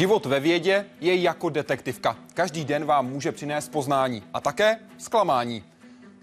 Život ve vědě je jako detektivka. Každý den vám může přinést poznání a také zklamání.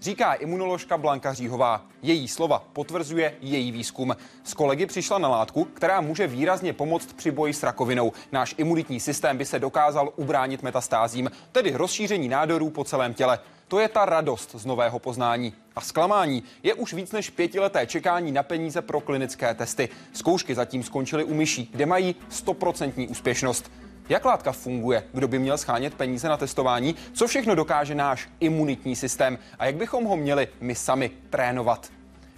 Říká imunoložka Blanka Říhová. Její slova potvrzuje její výzkum. S kolegy přišla na látku, která může výrazně pomoct při boji s rakovinou. Náš imunitní systém by se dokázal ubránit metastázím, tedy rozšíření nádorů po celém těle. To je ta radost z nového poznání. A zklamání je už víc než pětileté čekání na peníze pro klinické testy. Zkoušky zatím skončily u myší, kde mají stoprocentní úspěšnost. Jak látka funguje? Kdo by měl schánět peníze na testování? Co všechno dokáže náš imunitní systém? A jak bychom ho měli my sami trénovat?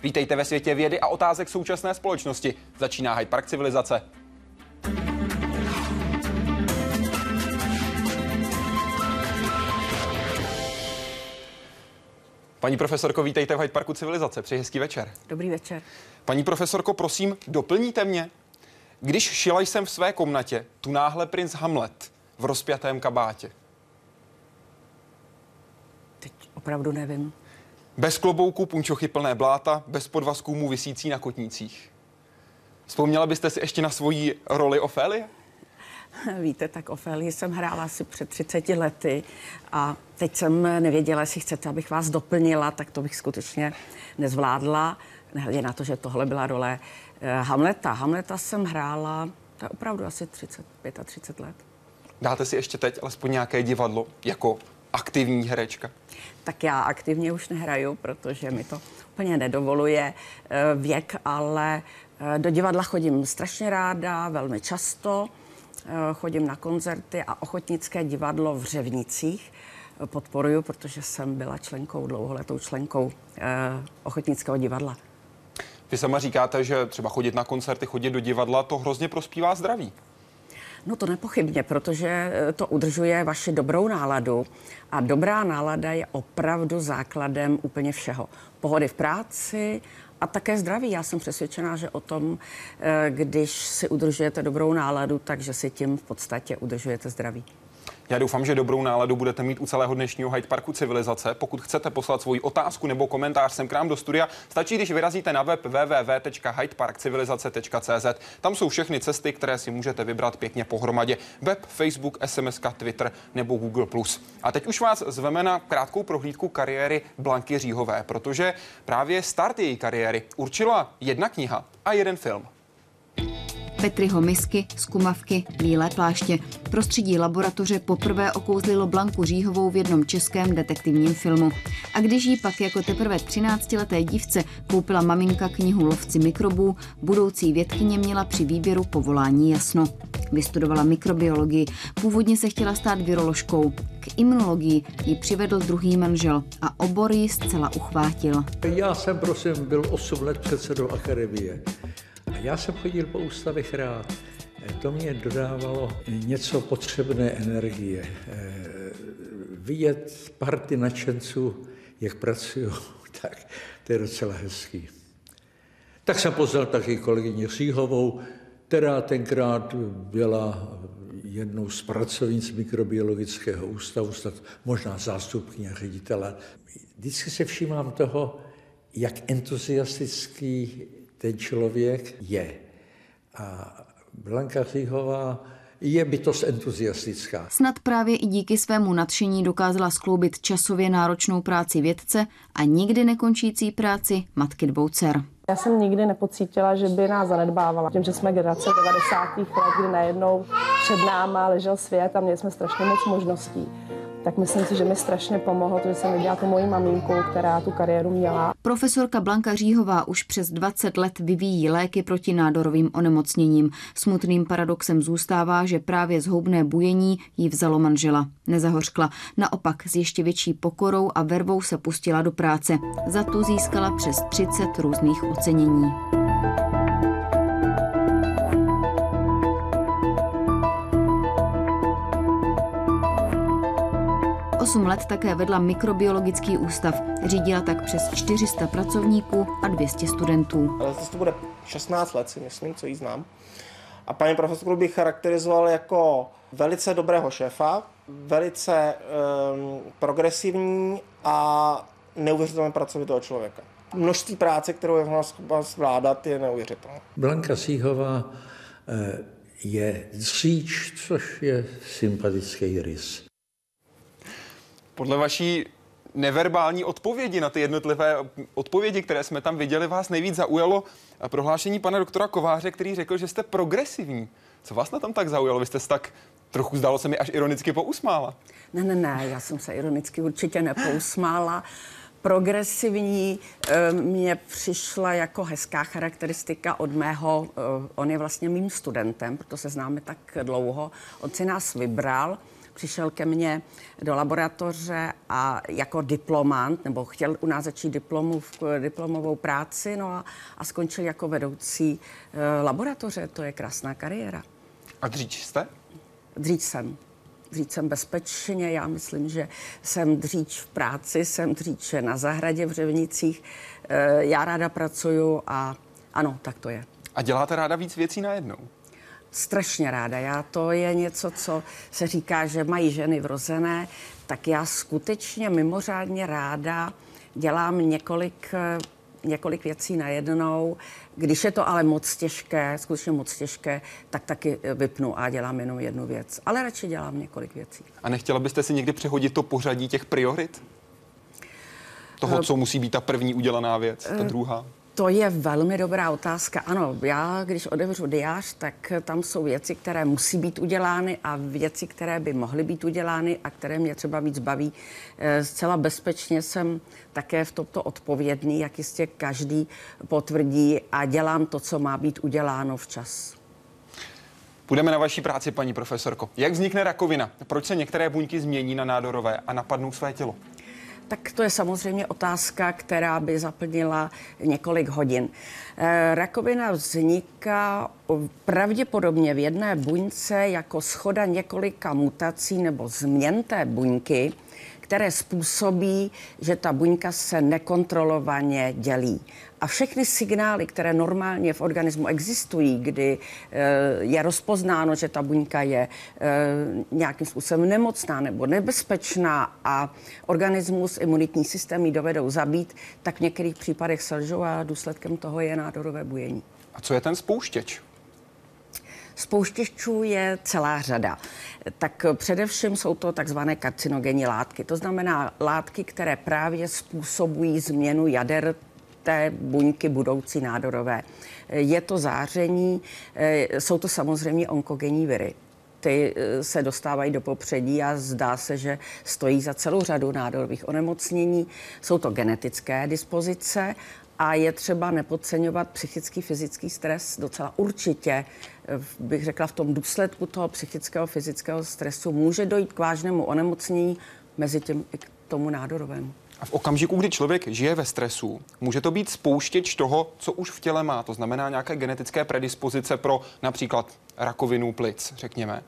Vítejte ve světě vědy a otázek současné společnosti. Začíná Hyde Park civilizace. Paní profesorko, vítejte v Hyde Parku civilizace. Přeji hezký večer. Dobrý večer. Paní profesorko, prosím, doplníte mě. Když šila jsem v své komnatě, tu náhle princ Hamlet v rozpjatém kabátě. Teď opravdu nevím. Bez klobouku, punčochy plné bláta, bez podvazků mu vysící na kotnících. Vzpomněla byste si ještě na svoji roli Ofélie? Víte, tak Ofélii jsem hrála asi před 30 lety a teď jsem nevěděla, jestli chcete, abych vás doplnila, tak to bych skutečně nezvládla. Nehledě na to, že tohle byla role eh, Hamleta. Hamleta jsem hrála, to je opravdu asi 35 a 30 let. Dáte si ještě teď alespoň nějaké divadlo jako aktivní herečka? Tak já aktivně už nehraju, protože mi to úplně nedovoluje eh, věk, ale eh, do divadla chodím strašně ráda, velmi často. Chodím na koncerty a ochotnické divadlo v Řevnicích podporuju, protože jsem byla členkou, dlouholetou členkou ochotnického divadla. Vy sama říkáte, že třeba chodit na koncerty, chodit do divadla, to hrozně prospívá zdraví. No to nepochybně, protože eh, to udržuje vaši dobrou náladu a dobrá nálada je opravdu základem úplně všeho. Pohody v práci a také zdraví. Já jsem přesvědčená, že o tom, eh, když si udržujete dobrou náladu, takže si tím v podstatě udržujete zdraví. Já doufám, že dobrou náladu budete mít u celého dnešního Hyde Parku civilizace. Pokud chcete poslat svoji otázku nebo komentář sem k nám do studia, stačí, když vyrazíte na web www.hydeparkcivilizace.cz. Tam jsou všechny cesty, které si můžete vybrat pěkně pohromadě. Web, Facebook, SMS, Twitter nebo Google+. A teď už vás zveme na krátkou prohlídku kariéry Blanky Říhové, protože právě start její kariéry určila jedna kniha a jeden film. Petriho misky, skumavky, bílé pláště. Prostředí laboratoře poprvé okouzlilo Blanku Říhovou v jednom českém detektivním filmu. A když jí pak jako teprve 13-leté dívce koupila maminka knihu Lovci mikrobů, budoucí vědkyně měla při výběru povolání jasno. Vystudovala mikrobiologii, původně se chtěla stát viroložkou. K imunologii ji přivedl druhý manžel a obor ji zcela uchvátil. Já jsem, prosím, byl 8 let předsedou akademie. A já jsem chodil po ústavech rád. To mě dodávalo něco potřebné energie. Vidět party nadšenců, jak pracují, tak to je docela hezký. Tak jsem poznal taky kolegyni Říhovou, která tenkrát byla jednou z pracovnic mikrobiologického ústavu, možná zástupkyně ředitele. Vždycky se všímám toho, jak entuziastický ten člověk je. A Blanka Říhová je bytost entuziastická. Snad právě i díky svému nadšení dokázala skloubit časově náročnou práci vědce a nikdy nekončící práci matky dvou dcer. Já jsem nikdy nepocítila, že by nás zanedbávala. Tím, že jsme generace 90. let, kdy najednou před náma ležel svět a měli jsme strašně moc možností tak myslím si, že mi strašně pomohlo to, že jsem viděla tu moji maminku, která tu kariéru měla. Profesorka Blanka Říhová už přes 20 let vyvíjí léky proti nádorovým onemocněním. Smutným paradoxem zůstává, že právě zhoubné bujení jí vzalo manžela. Nezahořkla. Naopak s ještě větší pokorou a vervou se pustila do práce. Za tu získala přes 30 různých ocenění. Osm let také vedla mikrobiologický ústav. Řídila tak přes 400 pracovníků a 200 studentů. Ale to bude 16 let, si myslím, co jí znám. A paní profesorku bych charakterizoval jako velice dobrého šéfa, velice um, progresivní a neuvěřitelně pracovitého člověka. Množství práce, kterou je schopná zvládat, je neuvěřitelné. Blanka Síhová eh, je dříč, což je sympatický rys. Podle vaší neverbální odpovědi na ty jednotlivé odpovědi, které jsme tam viděli, vás nejvíc zaujalo prohlášení pana doktora Kováře, který řekl, že jste progresivní. Co vás na tom tak zaujalo? Vy jste se tak trochu zdálo se mi až ironicky pousmála. Ne, ne, ne, já jsem se ironicky určitě nepousmála. Progresivní eh, mě přišla jako hezká charakteristika od mého, eh, on je vlastně mým studentem, proto se známe tak dlouho. On si nás vybral, přišel ke mně do laboratoře a jako diplomant, nebo chtěl u nás začít diplomu, diplomovou práci, no a, a skončil jako vedoucí e, laboratoře. To je krásná kariéra. A dřív jste? Dřív jsem. Dřív jsem bezpečně, já myslím, že jsem dřív v práci, jsem dřív na zahradě v Řevnicích. E, já ráda pracuju a ano, tak to je. A děláte ráda víc věcí najednou? Strašně ráda. Já to je něco, co se říká, že mají ženy vrozené, tak já skutečně mimořádně ráda dělám několik několik věcí najednou. Když je to ale moc těžké, skutečně moc těžké, tak taky vypnu a dělám jenom jednu věc. Ale radši dělám několik věcí. A nechtěla byste si někdy přehodit to pořadí těch priorit? Toho, eh, co musí být ta první udělaná věc, ta eh, druhá? To je velmi dobrá otázka. Ano, já, když otevřu diář, tak tam jsou věci, které musí být udělány a věci, které by mohly být udělány a které mě třeba víc baví. Eh, zcela bezpečně jsem také v tomto odpovědný, jak jistě každý potvrdí a dělám to, co má být uděláno včas. Půjdeme na vaší práci, paní profesorko. Jak vznikne rakovina? Proč se některé buňky změní na nádorové a napadnou své tělo? Tak to je samozřejmě otázka, která by zaplnila několik hodin. Eh, rakovina vzniká pravděpodobně v jedné buňce jako schoda několika mutací nebo změn té buňky, které způsobí, že ta buňka se nekontrolovaně dělí. A všechny signály, které normálně v organismu existují, kdy eh, je rozpoznáno, že ta buňka je eh, nějakým způsobem nemocná nebo nebezpečná a organismus, imunitní systém ji dovedou zabít, tak v některých případech selžou a důsledkem toho je nádorové bujení. A co je ten spouštěč? Spouštěčů je celá řada. Tak především jsou to takzvané karcinogenní látky. To znamená látky, které právě způsobují změnu jader té buňky budoucí nádorové. Je to záření, eh, jsou to samozřejmě onkogenní viry ty eh, se dostávají do popředí a zdá se, že stojí za celou řadu nádorových onemocnění. Jsou to genetické dispozice a je třeba nepodceňovat psychický, fyzický stres. Docela určitě bych řekla, v tom důsledku toho psychického, fyzického stresu může dojít k vážnému onemocnění mezi tím i k tomu nádorovému. A v okamžiku, kdy člověk žije ve stresu, může to být spouštěč toho, co už v těle má, to znamená nějaké genetické predispozice pro například rakovinu plic, řekněme.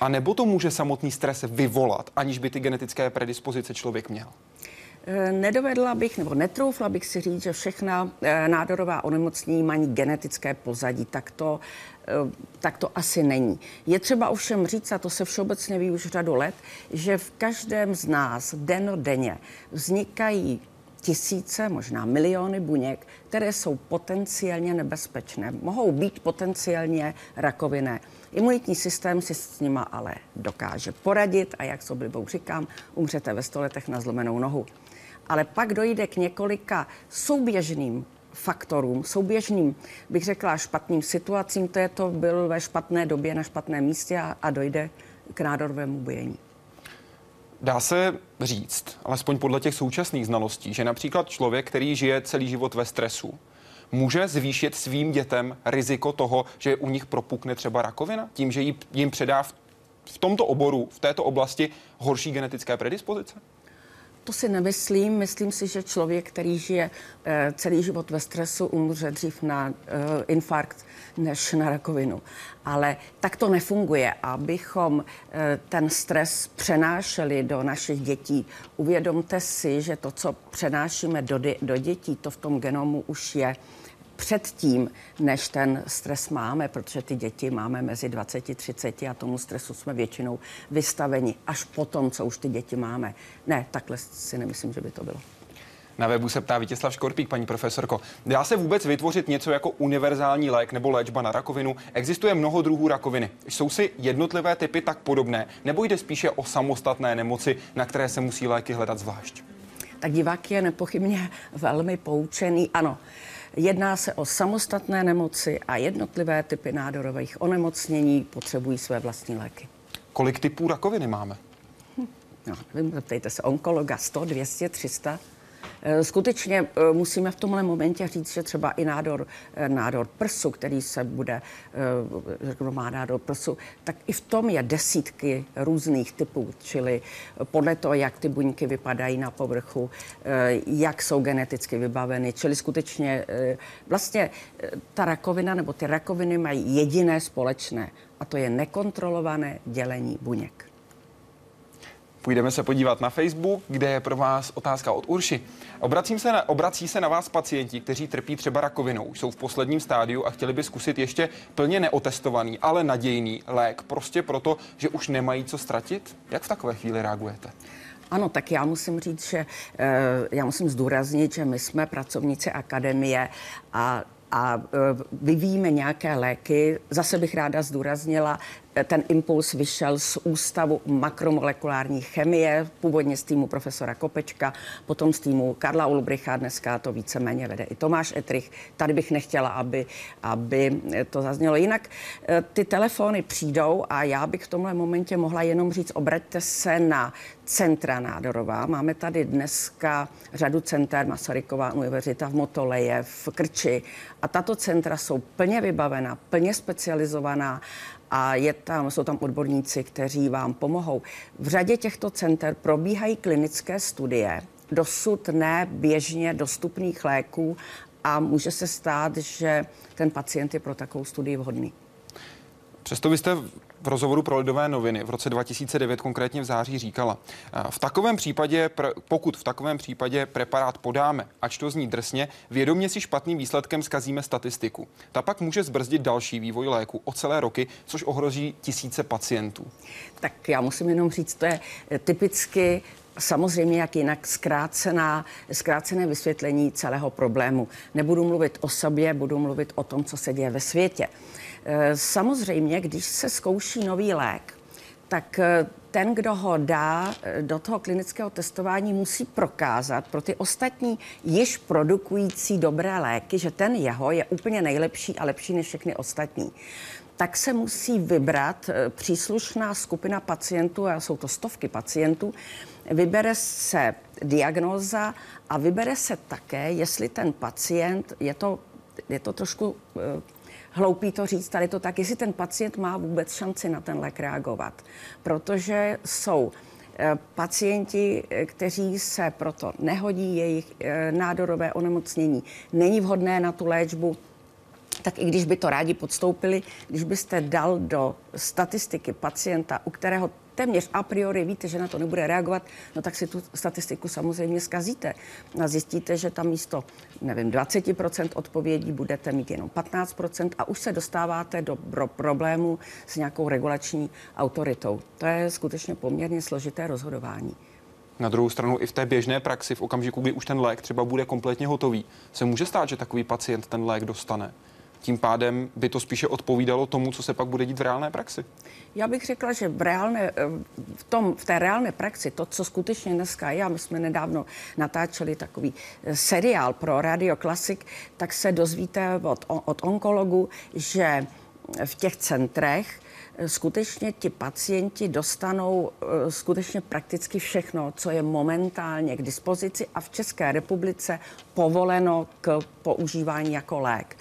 A nebo to může samotný stres vyvolat, aniž by ty genetické predispozice člověk měl? Eh, nedovedla bych, nebo netroufla bych si říct, že všechna eh, nádorová onemocnění mají genetické pozadí. Tak to, eh, tak to asi není. Je třeba ovšem říct, a to se všeobecně ví už řadu let, že v každém z nás denně vznikají tisíce, možná miliony buněk, které jsou potenciálně nebezpečné. Mohou být potenciálně rakovinné. Imunitní systém si s nima ale dokáže poradit a jak s oblibou říkám, umřete ve stoletech na zlomenou nohu ale pak dojde k několika souběžným faktorům, souběžným, bych řekla, špatným situacím, to je to byl ve špatné době na špatném místě a, a dojde k nádorovému bujení. Dá se říct, alespoň podle těch současných znalostí, že například člověk, který žije celý život ve stresu, může zvýšit svým dětem riziko toho, že u nich propukne třeba rakovina, tím, že jim předá v tomto oboru, v této oblasti horší genetické predispozice? To si nemyslím. Myslím si, že člověk, který žije eh, celý život ve stresu, umře dřív na eh, infarkt než na rakovinu. Ale tak to nefunguje. Abychom eh, ten stres přenášeli do našich dětí, uvědomte si, že to, co přenášíme do, do dětí, to v tom genomu už je předtím, než ten stres máme, protože ty děti máme mezi 20 30 a tomu stresu jsme většinou vystaveni až potom, co už ty děti máme. Ne, takhle si nemyslím, že by to bylo. Na webu se ptá Vítězslav Škorpík, paní profesorko. Dá se vůbec vytvořit něco jako univerzální lék nebo léčba na rakovinu? Existuje mnoho druhů rakoviny. Jsou si jednotlivé typy tak podobné, nebo jde spíše o samostatné nemoci, na které se musí léky hledat zvlášť? Tak divák je nepochybně velmi poučený. Ano, Jedná se o samostatné nemoci a jednotlivé typy nádorových onemocnění potřebují své vlastní léky. Kolik typů rakoviny máme? No, nevím, zeptejte se onkologa 100, 200, 300. Eh, skutečně eh, musíme v tomhle momentě říct, že třeba i nádor, eh, nádor prsu, který se bude, řeknu, má nádor prsu, tak i v tom je desítky různých typů, čili podle toho, jak ty buňky vypadají na povrchu, jak jsou geneticky vybaveny, čili skutečně vlastně ta rakovina nebo ty rakoviny mají jediné společné a to je nekontrolované dělení buněk. Půjdeme se podívat na Facebook, kde je pro vás otázka od Urši. Obracím se na, obrací se na vás pacienti, kteří trpí třeba rakovinou, jsou v posledním stádiu a chtěli by zkusit ještě plně neotestovaný, ale nadějný lék, prostě proto, že už nemají co ztratit? Jak v takové chvíli reagujete? Ano, tak já musím říct, že eh, já musím zdůraznit, že my jsme pracovníci akademie a a e, vyvíjíme nějaké léky. Zase bych ráda zdůraznila, ten impuls vyšel z Ústavu makromolekulární chemie, původně z týmu profesora Kopečka, potom z týmu Karla Ulbricha, dneska to víceméně vede i Tomáš Etrich. Tady bych nechtěla, aby, aby to zaznělo. Jinak e, ty telefony přijdou a já bych v tomhle momentě mohla jenom říct, obraťte se na centra nádorová. Máme tady dneska řadu center, Masaryková univerzita v Motoleje, v Krči a tato centra jsou plně vybavená, plně specializovaná a je tam, jsou tam odborníci, kteří vám pomohou. V řadě těchto center probíhají klinické studie, dosud ne běžně dostupných léků a může se stát, že ten pacient je pro takovou studii vhodný. Přesto vy jste v rozhovoru pro Lidové noviny v roce 2009, konkrétně v září, říkala, v takovém případě, pokud v takovém případě preparát podáme, ač to zní drsně, vědomě si špatným výsledkem zkazíme statistiku. Ta pak může zbrzdit další vývoj léku o celé roky, což ohrozí tisíce pacientů. Tak já musím jenom říct, to je typicky samozřejmě jak jinak zkrácená, zkrácené vysvětlení celého problému. Nebudu mluvit o sobě, budu mluvit o tom, co se děje ve světě. Eh, samozřejmě, když se zkouší nový lék, tak eh, ten, kdo ho dá eh, do toho klinického testování, musí prokázat pro ty ostatní již produkující dobré léky, že ten jeho je úplně nejlepší a lepší než všechny ostatní. Tak se musí vybrat příslušná skupina pacientů, a jsou to stovky pacientů, vybere se diagnóza a vybere se také, jestli ten pacient, je to, je to trošku hloupý to říct, tady to tak, jestli ten pacient má vůbec šanci na ten lék reagovat. Protože jsou eh, pacienti, eh, kteří se proto nehodí, jejich eh, nádorové onemocnění není vhodné na tu léčbu, tak i když by to rádi podstoupili, když byste dal do statistiky pacienta, u kterého téměř a priori víte, že na to nebude reagovat, no tak si tu statistiku samozřejmě zkazíte. A zjistíte, že tam místo, nevím, 20% odpovědí budete mít jenom 15% a už se dostáváte do problému s nějakou regulační autoritou. To je skutečně poměrně složité rozhodování. Na druhou stranu i v té běžné praxi, v okamžiku, kdy už ten lék třeba bude kompletně hotový, se může stát, že takový pacient ten lék dostane. Tím pádem by to spíše odpovídalo tomu, co se pak bude dít v reálné praxi. Já bych řekla, že v, reálné, eh, v, tom, v té reálné praxi, to, co skutečně dneska je, a my jsme nedávno natáčeli takový eh, seriál pro Radio Classic, tak se dozvíte od, od onkologu, že v těch centrech eh, skutečně ti pacienti dostanou skutečně prakticky všechno, co je momentálně k dispozici a v České republice povoleno k používání jako lék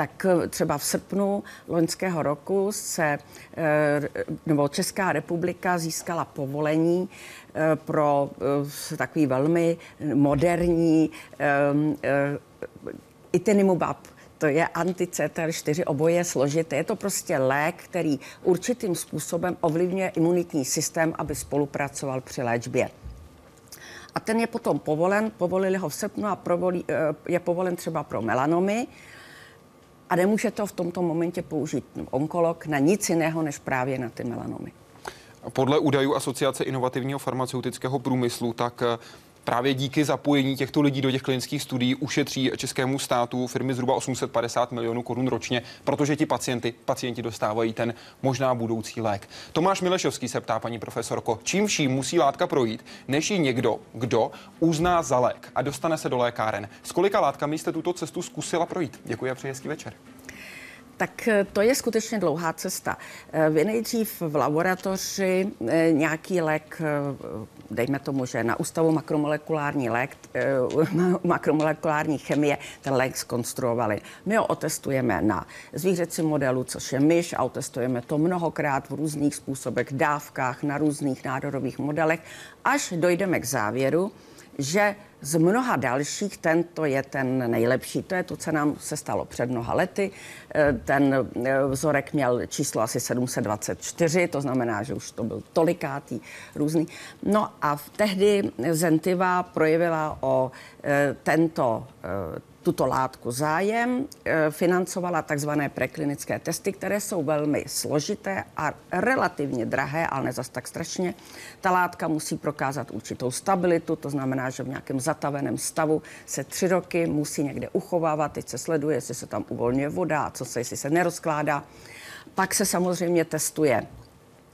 tak eh, třeba v srpnu loňského roku se, eh, nebo Česká republika získala povolení eh, pro takový velmi moderní itinimubab, to je anti-CTL4 oboje složité. Je to prostě lék, který určitým způsobem ovlivňuje imunitní systém, aby spolupracoval při léčbě. A ten je potom povolen, povolili ho v srpnu a provolí, je povolen třeba pro melanomy, a nemůže to v tomto momentě použít onkolog na nic jiného, než právě na ty melanomy. Podle údajů Asociace inovativního farmaceutického průmyslu, tak eh, právě díky zapojení těchto lidí do těch klinických studií ušetří českému státu firmy zhruba 850 milionů korun ročně, protože ti pacienti, pacienti dostávají ten možná budoucí lék. Tomáš Milešovský se ptá, paní profesorko, čím vším musí látka projít, než ji někdo, kdo uzná za lék a dostane se do lékáren. S kolika látkami jste tuto cestu zkusila projít? Děkuji a přeji hezký večer tak eh, to je skutečně dlouhá cesta. Eh, vy nejdřív v laboratoři eh, nějaký lék, dejme tomu, že na ústavu makromolekulární lék, makromolekulární chemie, ten lék skonstruovali. My ho otestujeme na zvířecím modelu, což je myš, a otestujeme to mnohokrát v různých způsobech, dávkách, na různých nádorových modelech, až dojdeme k závěru, že z mnoha dalších tento je ten nejlepší. To je to, co nám se stalo před mnoha lety. Eh, ten eh, vzorek měl číslo asi 724, to znamená, že už to byl tolikátý různý. No a tehdy Zentiva projevila o eh, tento tuto látku zájem, e, financovala takzvané preklinické testy, které jsou velmi složité a relativně drahé, ale ne zas tak strašně. Ta látka musí prokázat určitou stabilitu, to znamená, že v nějakém zataveném stavu se tři roky musí někde uchovávat, teď se sleduje, jestli se tam uvolňuje voda, co se, jestli se nerozkládá. Pak se samozřejmě testuje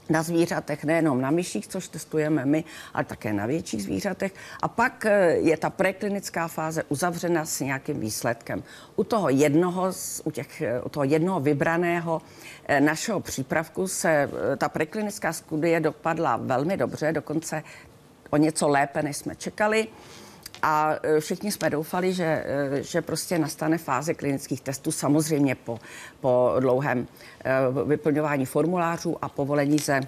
na zvířatech, nejenom na myších, což testujeme my, ale také na větších zvířatech. A pak eh, je ta preklinická fáze uzavřena s nějakým výsledkem. U toho jednoho, u, těch, eh, u toho jednoho vybraného eh, našeho přípravku se ta preklinická studie dopadla velmi dobře, dokonce o něco lépe, než jsme čekali. A všichni jsme doufali, že, že prostě nastane fáze klinických testů, samozřejmě po, po dlouhém vyplňování formulářů a povolení ze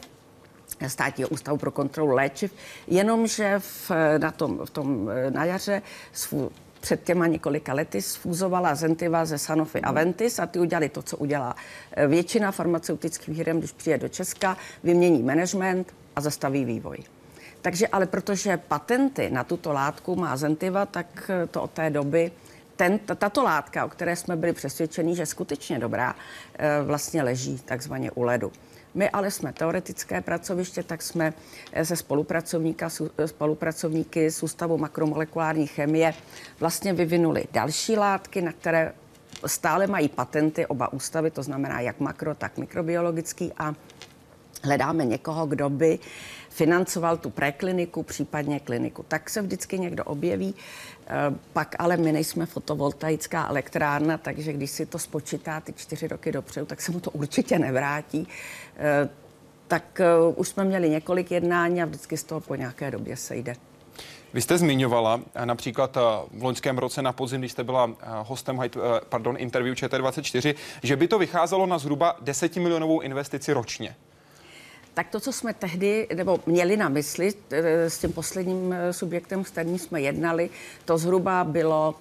státního ústavu pro kontrolu léčiv, jenomže v, na tom, v tom na jaře před těma několika lety sfúzovala Zentiva ze Sanofi Aventis a ty udělali to, co udělá většina farmaceutických firm, když přijde do Česka, vymění management a zastaví vývoj. Takže ale protože patenty na tuto látku má Zentiva, tak to od té doby ten, tato látka, o které jsme byli přesvědčeni, že je skutečně dobrá, eh, vlastně leží takzvaně u ledu. My ale jsme teoretické pracoviště, tak jsme eh, se spolupracovníka, eh, spolupracovníky z Ústavu makromolekulární chemie vlastně vyvinuli další látky, na které stále mají patenty oba ústavy, to znamená jak makro, tak mikrobiologický a hledáme někoho, kdo by financoval tu prekliniku, případně kliniku. Tak se vždycky někdo objeví, eh, pak ale my nejsme fotovoltaická elektrárna, takže když si to spočítá ty čtyři roky dopředu, tak se mu to určitě nevrátí. Eh, tak eh, už jsme měli několik jednání a vždycky z toho po nějaké době sejde. Vy jste zmiňovala například v loňském roce na podzim, když jste byla hostem pardon, interview ČT24, že by to vycházelo na zhruba 10 milionovou investici ročně. Tak to, co jsme tehdy, nebo měli na mysli s tím posledním eh, subjektem, s kterým jsme jednali, to zhruba bylo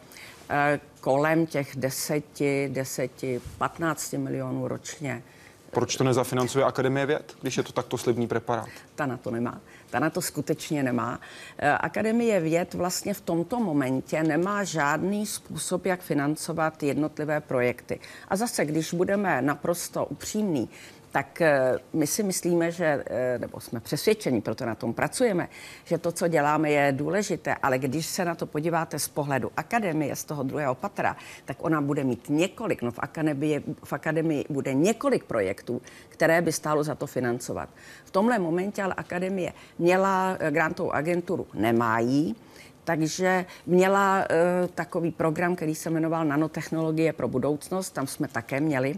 eh, kolem těch 10, 10, 15 milionů ročně. Proč to nezafinancuje Akademie věd, když je to takto slibný preparát? Ta na to nemá. Ta na to skutečně nemá. Eh, Akademie věd vlastně v tomto momentě nemá žádný způsob, jak financovat jednotlivé projekty. A zase, když budeme naprosto upřímní, tak eh, my si myslíme, že, eh, nebo jsme přesvědčeni, proto na tom pracujeme, že to, co děláme, je důležité, ale když se na to podíváte z pohledu akademie, z toho druhého patra, tak ona bude mít několik, no v akademii, v akademii bude několik projektů, které by stálo za to financovat. V tomhle momentě ale akademie měla eh, grantovou agenturu, nemá jí, takže měla uh, takový program, který se jmenoval Nanotechnologie pro budoucnost, tam jsme také měli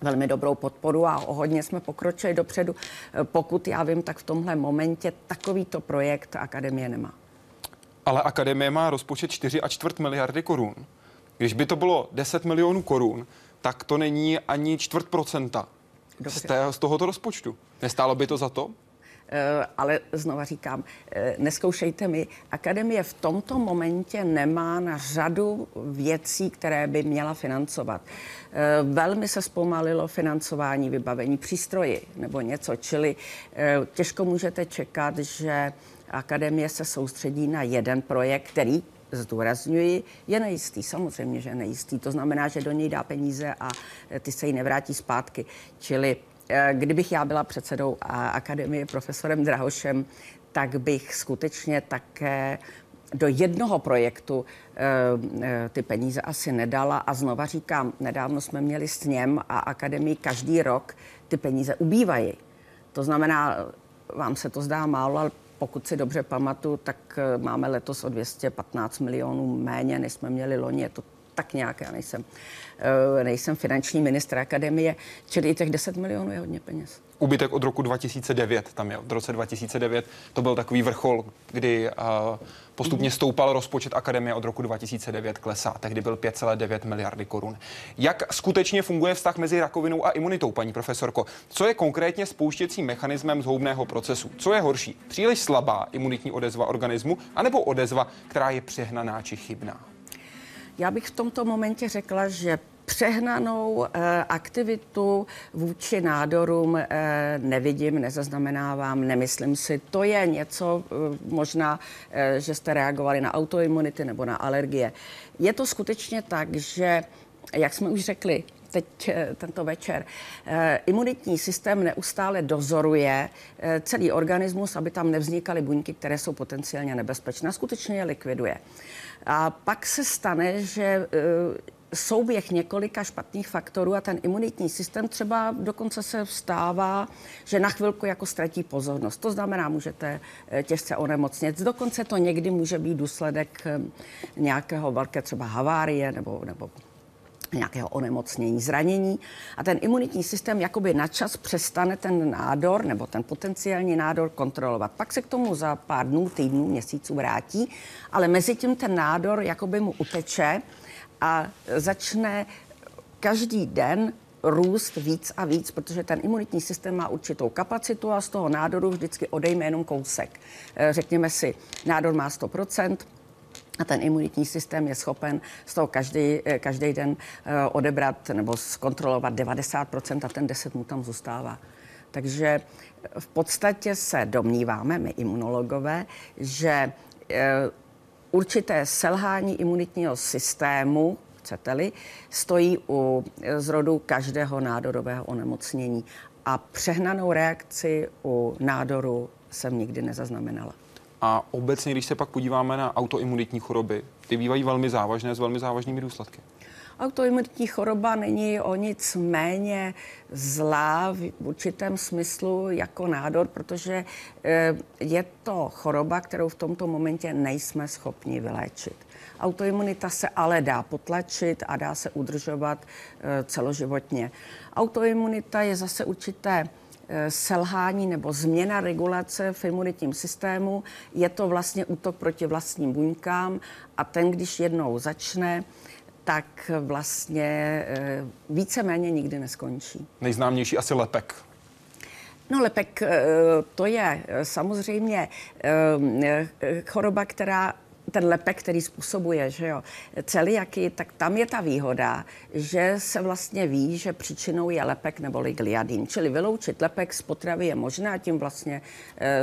velmi dobrou podporu a hodně jsme pokročili dopředu. Pokud já vím, tak v tomhle momentě takovýto projekt Akademie nemá. Ale Akademie má rozpočet 4 a čtvrt miliardy korun. Když by to bylo 10 milionů korun, tak to není ani čtvrt procenta z, té, z tohoto rozpočtu. Nestálo by to za to? Eh, ale znova říkám, eh, neskoušejte mi. Akademie v tomto momentě nemá na řadu věcí, které by měla financovat. Eh, velmi se zpomalilo financování vybavení přístroji nebo něco, čili těžko můžete čekat, že Akademie se soustředí na jeden projekt, který zdůrazňuji, je nejistý. Samozřejmě, že je nejistý. To znamená, že do něj dá peníze a ty se jí nevrátí zpátky. Čili kdybych já byla předsedou akademie profesorem Drahošem, tak bych skutečně také do jednoho projektu ty peníze asi nedala a znova říkám, nedávno jsme měli s něm a akademii každý rok ty peníze ubývají. To znamená, vám se to zdá málo, ale pokud si dobře pamatuju, tak máme letos o 215 milionů méně, než jsme měli loni. Je to tak nějak, já nejsem, nejsem finanční ministr akademie, čili i těch 10 milionů je hodně peněz ubytek od roku 2009 tam je. Od roce 2009 to byl takový vrchol, kdy uh, postupně stoupal rozpočet akademie od roku 2009 klesá. Tehdy byl 5,9 miliardy korun. Jak skutečně funguje vztah mezi rakovinou a imunitou, paní profesorko? Co je konkrétně spouštěcím mechanismem zhoubného procesu? Co je horší? Příliš slabá imunitní odezva organismu, anebo odezva, která je přehnaná či chybná? Já bych v tomto momentě řekla, že přehnanou eh, aktivitu vůči nádorům eh, nevidím, nezaznamenávám, nemyslím si. To je něco, eh, možná, že jste reagovali na autoimunity nebo na alergie. Je to skutečně tak, že, jak jsme už řekli, teď tento večer, imunitní systém neustále dozoruje celý organismus, aby tam nevznikaly buňky, které jsou potenciálně nebezpečné. Skutečně je likviduje. A pak se stane, že souběh několika špatných faktorů a ten imunitní systém třeba dokonce se vstává, že na chvilku jako ztratí pozornost. To znamená, můžete eh, těžce onemocnit. Dokonce to někdy může být důsledek eh, nějakého velké třeba havárie nebo, nebo nějakého onemocnění, zranění a ten imunitní systém jakoby načas přestane ten nádor nebo ten potenciální nádor kontrolovat. Pak se k tomu za pár dnů, týdnů, měsíců vrátí, ale mezi tím ten nádor jakoby mu uteče a začne každý den růst víc a víc, protože ten imunitní systém má určitou kapacitu a z toho nádoru vždycky odejme jenom kousek. Eh, řekněme si, nádor má 100%, a ten imunitní systém je schopen z toho každý, eh, každý den eh, odebrat nebo zkontrolovat 90% a ten 10 mu tam zůstává. Takže v podstatě se domníváme, my imunologové, že určité selhání imunitního systému, chcete-li, stojí u zrodu každého nádorového onemocnění. A přehnanou reakci u nádoru jsem nikdy nezaznamenala. A obecně, když se pak podíváme na autoimunitní choroby, ty bývají velmi závažné s velmi závažnými důsledky. Autoimunitní choroba není o nic méně zlá v určitém smyslu jako nádor, protože eh, je to choroba, kterou v tomto momentě nejsme schopni vyléčit. Autoimunita se ale dá potlačit a dá se udržovat eh, celoživotně. Autoimunita je zase určité selhání nebo změna regulace v imunitním systému. Je to vlastně útok proti vlastním buňkám a ten, když jednou začne, tak vlastně eh, víceméně nikdy neskončí. Nejznámější asi lepek. No lepek eh, to je eh, samozřejmě choroba, která ten lepek, který způsobuje, že jo, celiaky, tak tam je ta výhoda, že se vlastně ví, že příčinou je lepek neboli gliadin. Čili vyloučit lepek z potravy je možné a tím vlastně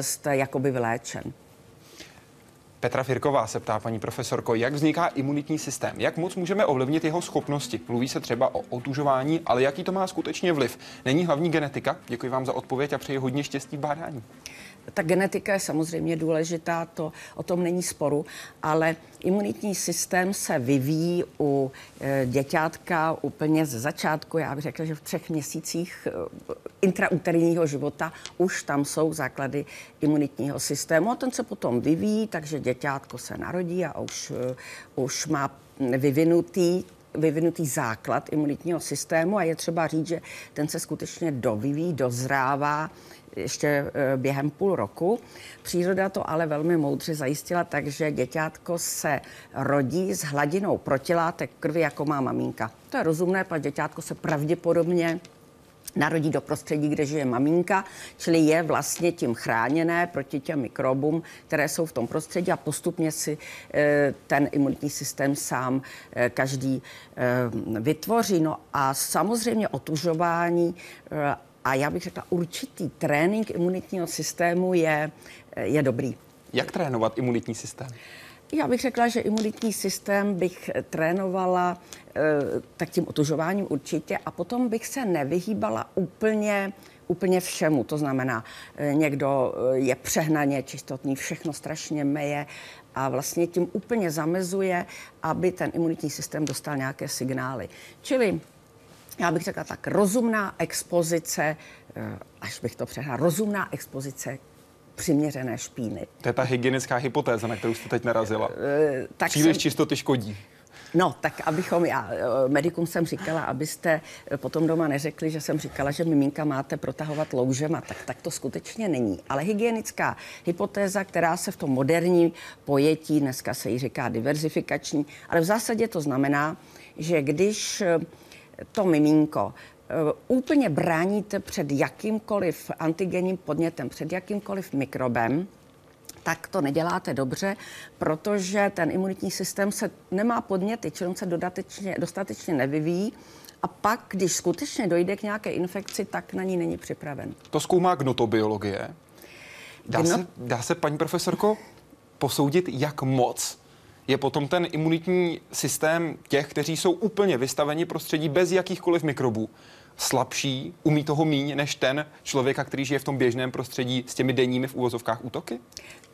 jste jakoby vyléčen. Petra Firková se ptá paní profesorko, jak vzniká imunitní systém, jak moc můžeme ovlivnit jeho schopnosti. Mluví se třeba o otužování, ale jaký to má skutečně vliv? Není hlavní genetika? Děkuji vám za odpověď a přeji hodně štěstí v bádání. Ta genetika je samozřejmě důležitá, to o tom není sporu, ale imunitní systém se vyvíjí u e, děťátka úplně ze začátku. Já bych řekla, že v třech měsících e, intrauterního života už tam jsou základy imunitního systému a ten se potom vyvíjí, takže děťátko se narodí a už, e, už má vyvinutý vyvinutý základ imunitního systému a je třeba říct, že ten se skutečně dovyvíjí, dozrává ještě eh, během půl roku. Příroda to ale velmi moudře zajistila tak, že děťátko se rodí s hladinou protilátek krvi, jako má maminka. To je rozumné, protože děťátko se pravděpodobně narodí do prostředí, kde žije maminka, čili je vlastně tím chráněné proti těm mikrobům, které jsou v tom prostředí a postupně si eh, ten imunitní systém sám eh, každý vytvoří. No a samozřejmě otužování a já bych řekla, určitý trénink imunitního systému je, je dobrý. Jak trénovat imunitní systém? Já bych řekla, že imunitní systém bych trénovala e, tak tím otužováním určitě a potom bych se nevyhýbala úplně úplně všemu. To znamená, eh, někdo eh, je přehnaně čistotný, všechno strašně meje a vlastně tím úplně zamezuje, aby ten imunitní systém dostal nějaké signály. Čili já bych řekla tak, rozumná expozice, eh, až bych to přehnala, rozumná expozice přiměřené špíny. To je ta hygienická hypotéza, na kterou jste teď narazila. Tak Příliš jsem... čistoty škodí. No, tak abychom, já eh, medikům jsem říkala, abyste eh, potom doma neřekli, že jsem říkala, že miminka máte protahovat loužema, tak, tak to skutečně není. Ale hygienická hypotéza, která se v tom moderním pojetí, dneska se jí říká diverzifikační, ale v zásadě to znamená, že když eh, to miminko úplně bráníte před jakýmkoliv antigenním podnětem, před jakýmkoliv mikrobem, tak to neděláte dobře, protože ten imunitní systém se nemá podněty, čili on se dodatečně, dostatečně nevyvíjí. A pak, když skutečně dojde k nějaké infekci, tak na ní není připraven. To zkoumá gnotobiologie. Dá, Gno... se, dá se, paní profesorko, posoudit, jak moc je potom ten imunitní systém těch, kteří jsou úplně vystaveni prostředí bez jakýchkoliv mikrobů, slabší, umí toho míň než ten člověka, který žije v tom běžném prostředí s těmi denními v úvozovkách útoky?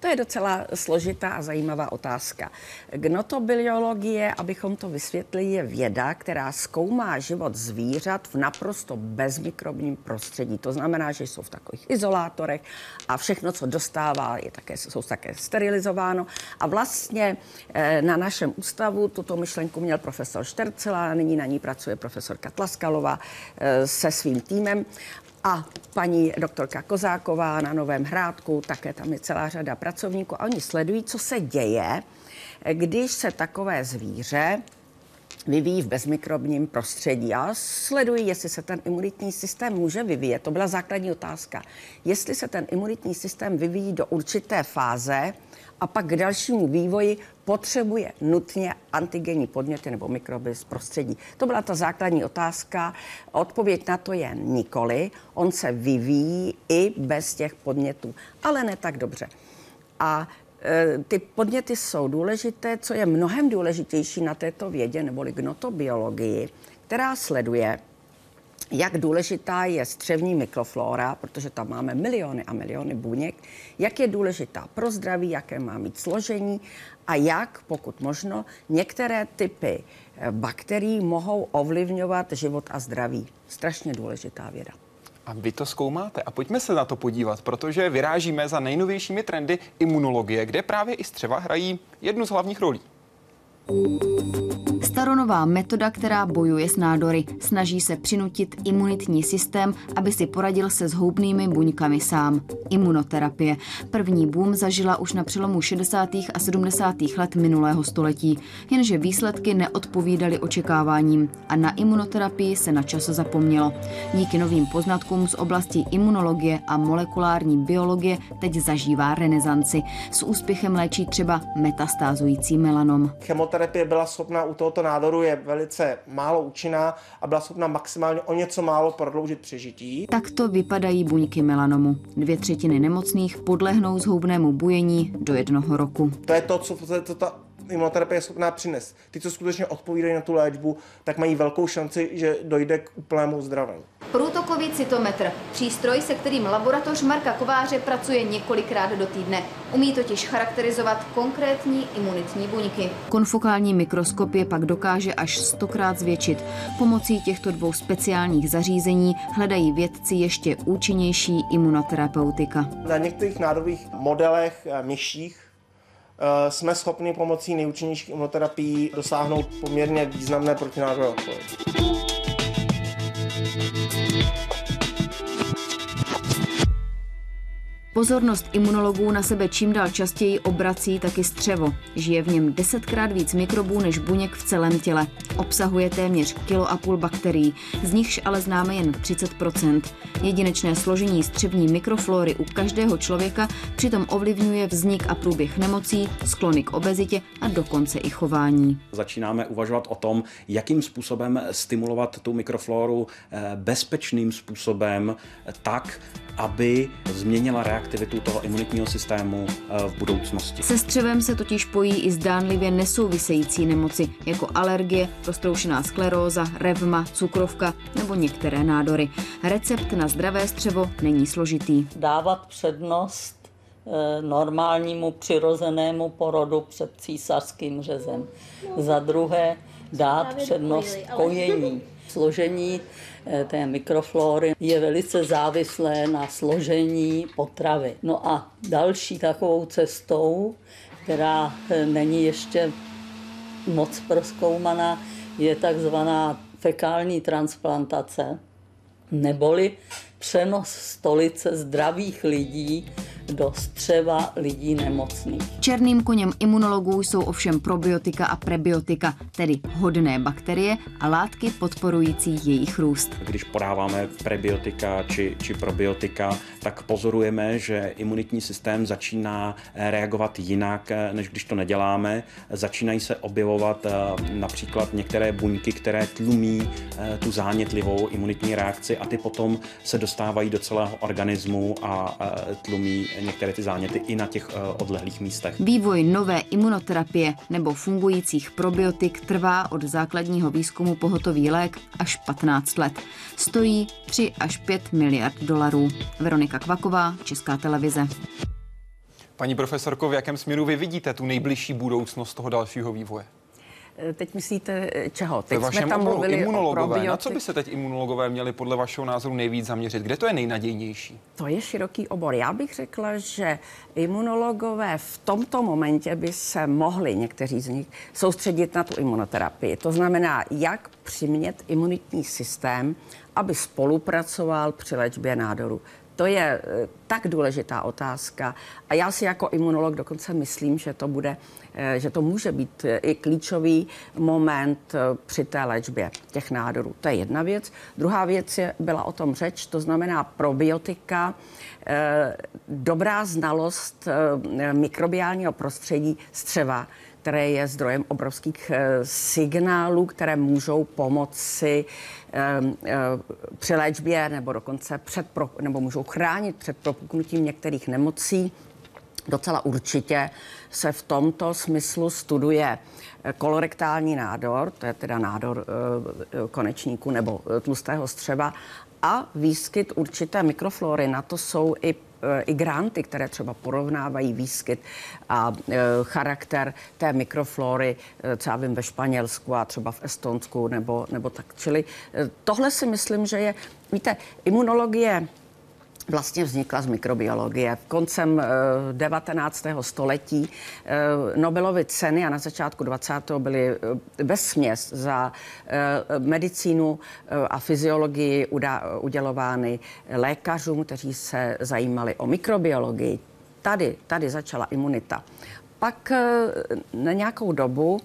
To je docela složitá a zajímavá otázka. Gnotobiologie, abychom to vysvětlili, je věda, která zkoumá život zvířat v naprosto bezmikrobním prostředí. To znamená, že jsou v takových izolátorech a všechno, co dostává, je také, jsou také sterilizováno. A vlastně eh, na našem ústavu tuto myšlenku měl profesor Štercela, nyní na ní pracuje profesorka Tlaskalová eh, se svým týmem a paní doktorka Kozáková na Novém Hrádku, také tam je celá řada pracovníků a oni sledují, co se děje, když se takové zvíře vyvíjí v bezmikrobním prostředí. A sledují, jestli se ten imunitní systém může vyvíjet. To byla základní otázka. Jestli se ten imunitní systém vyvíjí do určité fáze, a pak k dalšímu vývoji potřebuje nutně antigenní podněty nebo mikroby z prostředí. To byla ta základní otázka. Odpověď na to je nikoli. On se vyvíjí i bez těch podnětů, ale ne tak dobře. A e, ty podněty jsou důležité, co je mnohem důležitější na této vědě, neboli gnotobiologii, která sleduje jak důležitá je střevní mikroflora, protože tam máme miliony a miliony buněk, jak je důležitá pro zdraví, jaké má mít složení a jak, pokud možno, některé typy eh, bakterií mohou ovlivňovat život a zdraví. Strašně důležitá věda. A vy to zkoumáte a pojďme se na to podívat, protože vyrážíme za nejnovějšími trendy imunologie, kde právě i střeva hrají jednu z hlavních rolí. Staronová metoda, která bojuje s nádory, snaží se přinutit imunitní systém, aby si poradil se s houbnými buňkami sám. Imunoterapie. První boom zažila už na přelomu 60. a 70. let minulého století, jenže výsledky neodpovídaly očekáváním a na imunoterapii se na čas zapomnělo. Díky novým poznatkům z oblasti imunologie a molekulární biologie teď zažívá renesanci. S úspěchem léčí třeba metastázující melanom. Chemoterapie byla schopná u tohoto nádoru je velice málo účinná a byla schopna maximálně o něco málo prodloužit přežití. Takto vypadají buňky melanomu. Dvě třetiny nemocných podlehnou zhoubnému bujení do jednoho roku. To je to, co, co ta imunoterapie je schopná přinést. Ty, co skutečně odpovídají na tu léčbu, tak mají velkou šanci, že dojde k úplnému zdraví. Průtokový cytometr. Přístroj, se kterým laboratoř Marka Kováře pracuje několikrát do týdne. Umí totiž charakterizovat konkrétní imunitní buňky. Konfokální mikroskop je pak dokáže až stokrát zvětšit. Pomocí těchto dvou speciálních zařízení hledají vědci ještě účinnější imunoterapeutika. Na některých nádorových modelech eh, myších jsme schopni pomocí nejúčinnějších imunoterapií dosáhnout poměrně významné protinádorové odpovědi. Pozornost imunologů na sebe čím dál častěji obrací taky střevo. Žije v něm desetkrát víc mikrobů než buněk v celém těle. Obsahuje téměř kilo a půl bakterií, z nichž ale známe jen 30%. Jedinečné složení střevní mikroflory u každého člověka přitom ovlivňuje vznik a průběh nemocí, sklony k obezitě a dokonce i chování. Začínáme uvažovat o tom, jakým způsobem stimulovat tu mikrofloru eh, bezpečným způsobem tak, aby změnila reakci reaktivitu toho imunitního systému v budoucnosti. Se střevem se totiž pojí i zdánlivě nesouvisející nemoci, jako alergie, prostroušená skleróza, revma, cukrovka nebo některé nádory. Recept na zdravé střevo není složitý. Dávat přednost Eh, normálnímu přirozenému porodu před císařským řezem. Za druhé dát přednost kojení. Složení eh, té mikroflory je velice závislé na složení potravy. No a další takovou cestou, která eh, není ještě moc proskoumaná, je takzvaná fekální transplantace, neboli přenos stolice zdravých lidí do střeva lidí nemocných. Černým koněm imunologů jsou ovšem probiotika a prebiotika, tedy hodné bakterie a látky podporující jejich růst. Když podáváme prebiotika či, či probiotika, tak pozorujeme, že imunitní systém začíná reagovat jinak, než když to neděláme. Začínají se objevovat eh, například některé buňky, které tlumí eh, tu zánětlivou imunitní reakci a ty potom se dostávají do celého organismu a eh, tlumí některé ty záněty i na těch eh, odlehlých místech. Vývoj nové imunoterapie nebo fungujících probiotik trvá od základního výzkumu pohotový lék až 15 let. Stojí 3 až 5 miliard dolarů. Veronika Kvaková, Česká televize. Paní profesorko, v jakém směru vy vidíte tu nejbližší budoucnost toho dalšího vývoje? Teď myslíte eh, čeho? Teď jsme tam mluvili imunologové. Na co by se teď imunologové měli podle vašeho názoru nejvíc zaměřit? Kde to je nejnadějnější? To je široký obor. Já bych řekla, že imunologové v tomto momentě by se mohli, někteří z nich, soustředit na tu imunoterapii. To znamená, jak přimět imunitní systém, aby spolupracoval při léčbě nádoru. To je eh, tak důležitá otázka. A já si jako imunolog dokonce myslím, že to bude že to může být eh, i klíčový moment eh, při té léčbě těch nádorů. To je jedna věc. Druhá věc je, byla o tom řeč, to znamená probiotika, dobrá znalost mikrobiálního prostředí střeva, které je zdrojem obrovských signálů, které můžou pomoci při léčbě nebo dokonce před, nebo můžou chránit před propuknutím některých nemocí. Docela určitě se v tomto smyslu studuje kolorektální nádor, to je teda nádor e, konečníku nebo e, tlustého střeva, a výskyt určité mikroflory. Na to jsou i e, i granty, které třeba porovnávají výskyt a charakter té mikroflory, co já vím, ve Španělsku a třeba v Estonsku nebo, nebo tak. Čili tohle si myslím, že je, víte, imunologie vlastně vznikla z mikrobiologie. Koncem 19. Eh, století eh, Nobelovy ceny a na začátku 20. byly bez směs za eh, medicínu a fyziologii udělovány lékařům, kteří se zajímali o mikrobiologii. Tady, tady začala imunita pak na nějakou dobu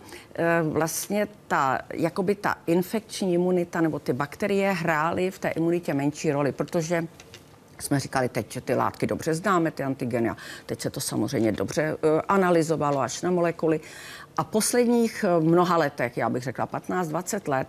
vlastně ta, jakoby ta infekční imunita nebo ty bakterie hrály v té imunitě menší roli, protože jsme říkali, teď ty látky dobře známe, ty antigeny, a teď se to samozřejmě dobře uh, analyzovalo až na molekuly. A posledních uh, mnoha letech, já bych řekla 15-20 let,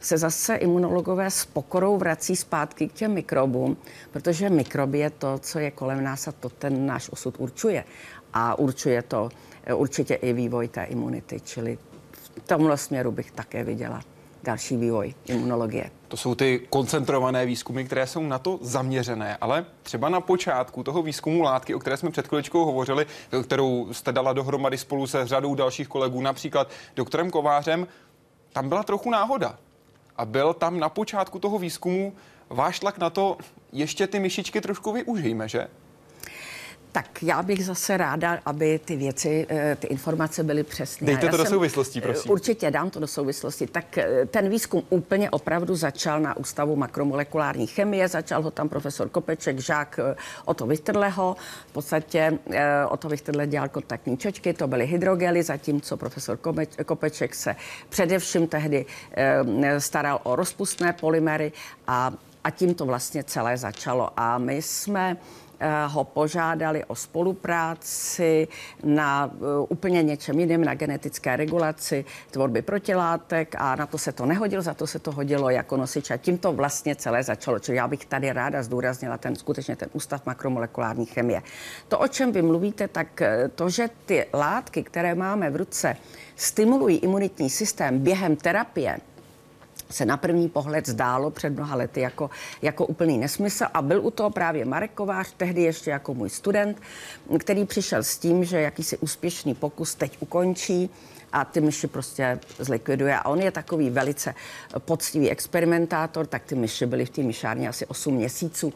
se zase imunologové s pokorou vrací zpátky k těm mikrobům, protože mikroby je to, co je kolem nás a to ten náš osud určuje. A určuje to uh, určitě i vývoj té imunity, čili v tomhle směru bych také viděla další vývoj imunologie. To jsou ty koncentrované výzkumy, které jsou na to zaměřené, ale třeba na počátku toho výzkumu látky, o které jsme před chviličkou hovořili, kterou jste dala dohromady spolu se řadou dalších kolegů, například doktorem Kovářem, tam byla trochu náhoda. A byl tam na počátku toho výzkumu váš tlak na to, ještě ty myšičky trošku využijme, že? Tak já bych zase ráda, aby ty věci, eh, ty informace byly přesné. Dejte já to do souvislostí, prosím. Určitě dám to do souvislosti. Tak eh, ten výzkum úplně opravdu začal na Ústavu makromolekulární chemie, začal ho tam profesor Kopeček, žák eh, Oto Vichtrleho. V podstatě Oto Vichtrle dělal kontaktní čočky, to byly hydrogely, zatímco profesor Kopeček se především tehdy staral o rozpustné polymery a, a tím to vlastně celé začalo. A my jsme ho požádali o spolupráci na úplně něčem jiném, na genetické regulaci tvorby protilátek a na to se to nehodilo, za to se to hodilo jako nosič a tím to vlastně celé začalo. Čili já bych tady ráda zdůraznila ten skutečně ten ústav makromolekulární chemie. To, o čem vy mluvíte, tak to, že ty látky, které máme v ruce, stimulují imunitní systém během terapie, se na první pohled zdálo před mnoha lety jako, jako úplný nesmysl a byl u toho právě Marek Kovář, tehdy ještě jako můj student, který přišel s tím, že jakýsi úspěšný pokus teď ukončí a ty myši prostě zlikviduje. A on je takový velice poctivý experimentátor, tak ty myši byly v té myšárně asi 8 měsíců.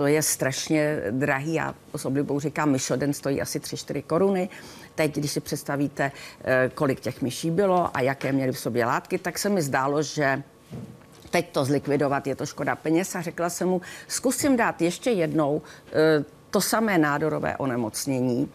To je strašně drahý. Já s oblibou říkám, myšoden stojí asi 3-4 koruny. Teď, když si představíte, eh, kolik těch myší bylo a jaké měly v sobě látky, tak se mi zdálo, že teď to zlikvidovat je to škoda peněz a řekla jsem mu, zkusím dát ještě jednou eh, to samé nádorové onemocnění,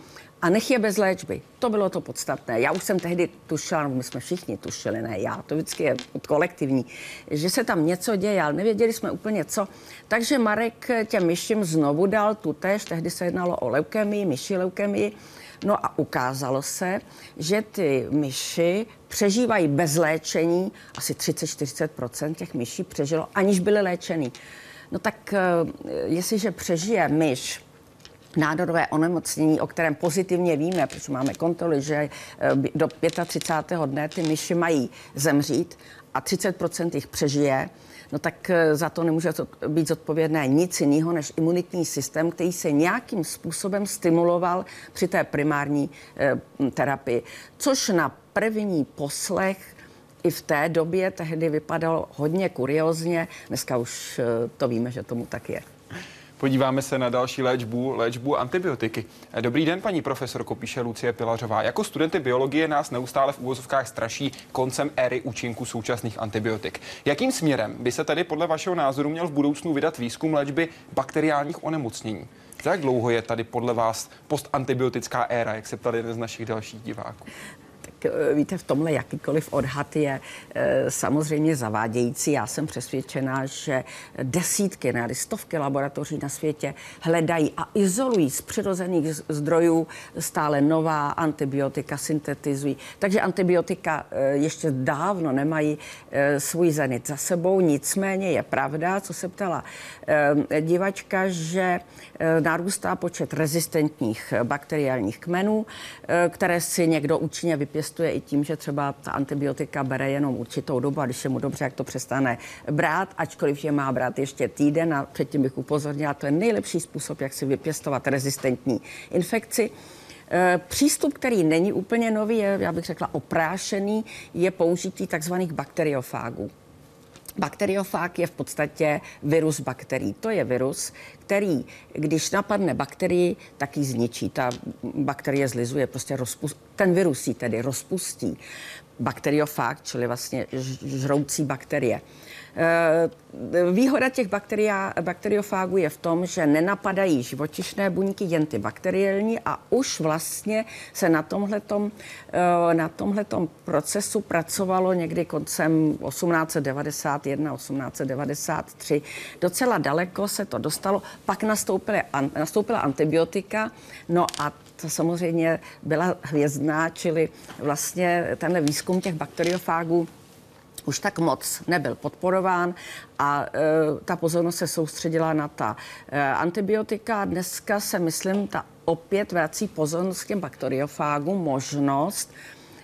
a nech je bez léčby. To bylo to podstatné. Já už jsem tehdy tušila, my jsme všichni tušili, ne já, to vždycky je kolektivní, že se tam něco děje, ale nevěděli jsme úplně co. Takže Marek těm myším znovu dal tu tež, tehdy se jednalo o leukemii, myši leukemii, No a ukázalo se, že ty myši přežívají bez léčení, asi 30-40% těch myší přežilo, aniž byly léčeny. No tak eh, jestliže přežije myš nádorové onemocnění, o kterém pozitivně víme, protože máme kontroly, že eh, do 35. dne ty myši mají zemřít a 30% jich přežije, no tak eh, za to nemůže být zodpovědné nic jiného než imunitní systém, který se nějakým způsobem stimuloval při té primární eh, terapii. Což na první poslech i v té době tehdy vypadalo hodně kuriozně. Dneska už to víme, že tomu tak je. Podíváme se na další léčbu, léčbu antibiotiky. Dobrý den, paní profesorko, píše Lucie Pilařová. Jako studenty biologie nás neustále v úvozovkách straší koncem éry účinku současných antibiotik. Jakým směrem by se tedy podle vašeho názoru měl v budoucnu vydat výzkum léčby bakteriálních onemocnění? Za jak dlouho je tady podle vás postantibiotická éra, jak se ptali jeden z našich dalších diváků? Eh, víte, v tomhle jakýkoliv odhad je eh, samozřejmě zavádějící. Já jsem přesvědčená, že desítky, ne stovky laboratoří na světě hledají a izolují z přirozených zdrojů stále nová antibiotika, syntetizují. Takže antibiotika eh, ještě dávno nemají svůj zenit za sebou, nicméně je pravda, co se ptala divačka, že narůstá počet rezistentních bakteriálních kmenů, které si někdo účinně vypěstuje testuje i tím, že třeba ta antibiotika bere jenom určitou dobu a když je mu dobře, jak to přestane brát, ačkoliv je má brát ještě týden a předtím bych upozornila, to je nejlepší způsob, jak si vypěstovat rezistentní infekci. E, přístup, který není úplně nový, je, já bych řekla, oprášený, je použití takzvaných bakteriofágů. Bakteriofág je v podstatě virus bakterií. To je virus, který, když napadne bakterii, tak ji zničí. Ta bakterie zlizuje, prostě rozpust, ten virus ji tedy rozpustí. Bakteriofág, čili vlastně žroucí bakterie. Eh, výhoda těch bakteria, bakteriofágů je v tom, že nenapadají živočišné buňky, jen ty bakteriální a už vlastně se na tomhletom, eh, na tomhletom procesu pracovalo někdy koncem 1891, 1893. Docela daleko se to dostalo, pak nastoupily, nastoupila antibiotika, no a to samozřejmě byla hvězdná, čili vlastně tenhle výzkum těch bakteriofágů už tak moc nebyl podporován a e, ta pozornost se soustředila na ta e, antibiotika. Dneska se, myslím, ta opět vrací pozornost k těm bakteriofágům možnost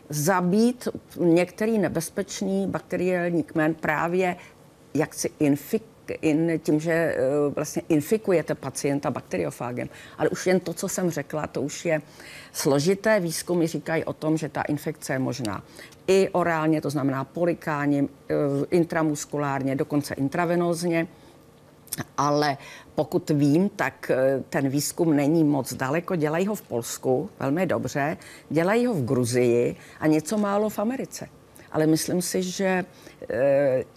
zabít některý nebezpečný bakteriální kmen právě jak si infik, in, tím, že uh, vlastně infikujete pacienta bakteriofágem. Ale už jen to, co jsem řekla, to už je složité. Výzkumy říkají o tom, že ta infekce je možná i orálně, to znamená polikáně, uh, intramuskulárně, dokonce intravenózně. Ale pokud vím, tak uh, ten výzkum není moc daleko. Dělají ho v Polsku velmi dobře, dělají ho v Gruzii a něco málo v Americe. Ale myslím si, že,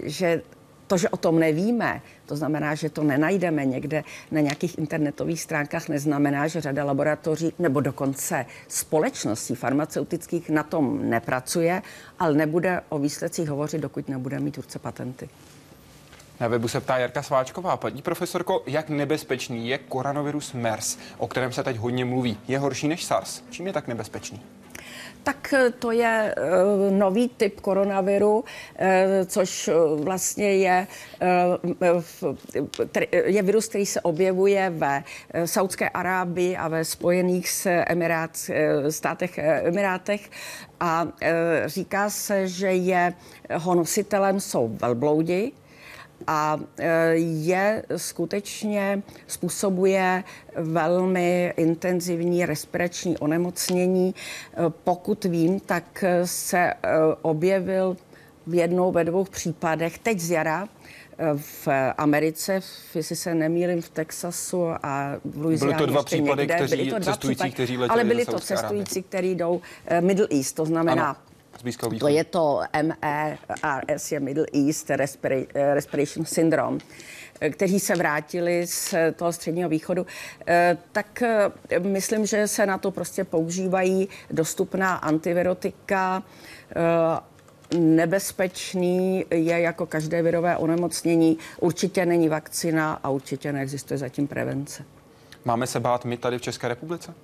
že to, že o tom nevíme, to znamená, že to nenajdeme někde na nějakých internetových stránkách, neznamená, že řada laboratoří nebo dokonce společností farmaceutických na tom nepracuje, ale nebude o výsledcích hovořit, dokud nebude mít urce patenty. Na webu se ptá Jarka Sváčková. Paní profesorko, jak nebezpečný je koronavirus MERS, o kterém se teď hodně mluví? Je horší než SARS. Čím je tak nebezpečný? Tak eh, to je uh, nový typ koronaviru, uh, což vlastně je, je virus, který se objevuje ve Saudské Arábii a ve Spojených Emirát, státech Emirátech. A říká se, že je ho nositelem jsou velbloudi, a e, je skutečně způsobuje velmi intenzivní respirační onemocnění. E, pokud vím, tak se e, objevil v jednou, ve dvou případech teď z jara v Americe, jestli se nemýlím, v Texasu a v Louisianě. Byly to dva případy, někde. kteří, to dva cestující, případy, kteří letěli Ale byli to cestující, kteří jdou Middle East, to znamená ano to je to MERS, je Middle East Respiration Syndrome kteří se vrátili z toho středního východu, eh, tak eh, myslím, že se na to prostě používají dostupná antivirotika. Eh, nebezpečný je jako každé virové onemocnění. Určitě není vakcina a určitě neexistuje zatím prevence. Máme se bát my tady v České republice?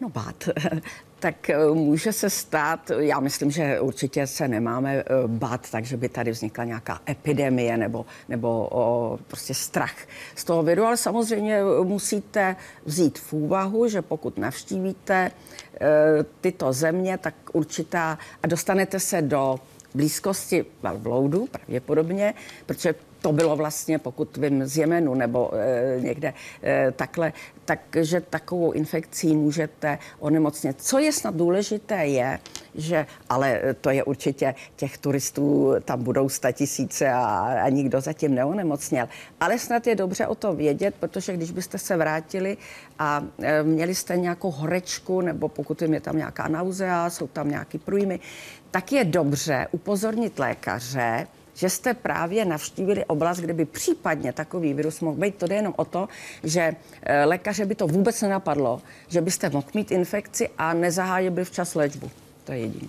No bát. Tak eh, může se stát, já myslím, že určitě se nemáme eh, bát, takže by tady vznikla nějaká epidemie nebo, nebo o, prostě strach z toho viru, ale samozřejmě eh, musíte vzít v úvahu, že pokud navštívíte tyto země, tak určitá a dostanete se do blízkosti velbloudu pravděpodobně, protože to bylo vlastně, pokud vím, z Jemenu nebo e, někde e, takhle, takže takovou infekcí můžete onemocnit. Co je snad důležité je, že, ale to je určitě těch turistů, tam budou sta tisíce a, a nikdo zatím neonemocněl. Ale snad je dobře o to vědět, protože když byste se vrátili a e, měli jste nějakou horečku, nebo pokud je tam nějaká nauzea, jsou tam nějaký průjmy, tak je dobře upozornit lékaře, že jste právě navštívili oblast, kde by případně takový virus mohl být. To jde jenom o to, že eh, lékaře by to vůbec nenapadlo, že byste mohl mít infekci a nezahájili včas léčbu. To je jediné.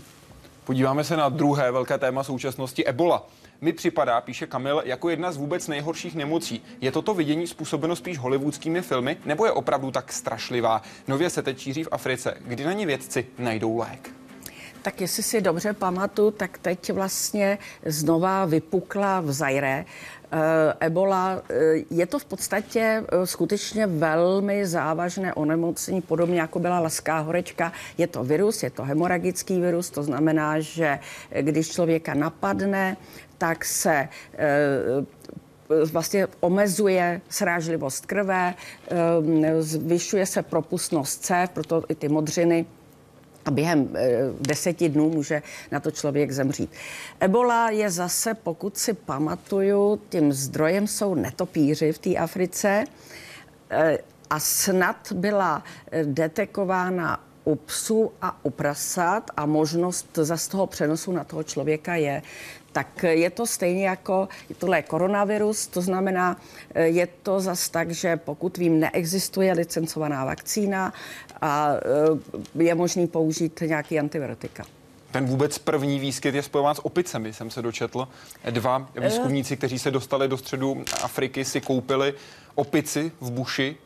Podíváme se na druhé velké téma současnosti Ebola. Mi připadá, píše Kamil, jako jedna z vůbec nejhorších nemocí. Je toto vidění způsobeno spíš hollywoodskými filmy, nebo je opravdu tak strašlivá? Nově se teď šíří v Africe, kdy na ní vědci najdou lék tak jestli si dobře pamatuju, tak teď vlastně znova vypukla v Zaire. Eh, Ebola eh, je to v podstatě eh, skutečně velmi závažné onemocnění, podobně jako byla laská horečka. Je to virus, je to hemoragický virus, to znamená, že když člověka napadne, tak se vlastně omezuje srážlivost krve, zvyšuje se propustnost cév, proto i ty modřiny a během e, deseti dnů může na to člověk zemřít. Ebola je zase, pokud si pamatuju, tím zdrojem jsou netopíři v té Africe e, a snad byla eh, detekována u psů a u prasat a možnost za z toho přenosu na toho člověka je tak je to stejně jako, tohle je koronavirus, to znamená, eh, je to zas tak, že pokud vím, neexistuje licencovaná vakcína a eh, je možný použít nějaký antivirotika. Ten vůbec první výskyt je spojován s opicemi, jsem se dočetl. Dva výzkumníci, kteří se dostali do středu Afriky, si koupili opici v buši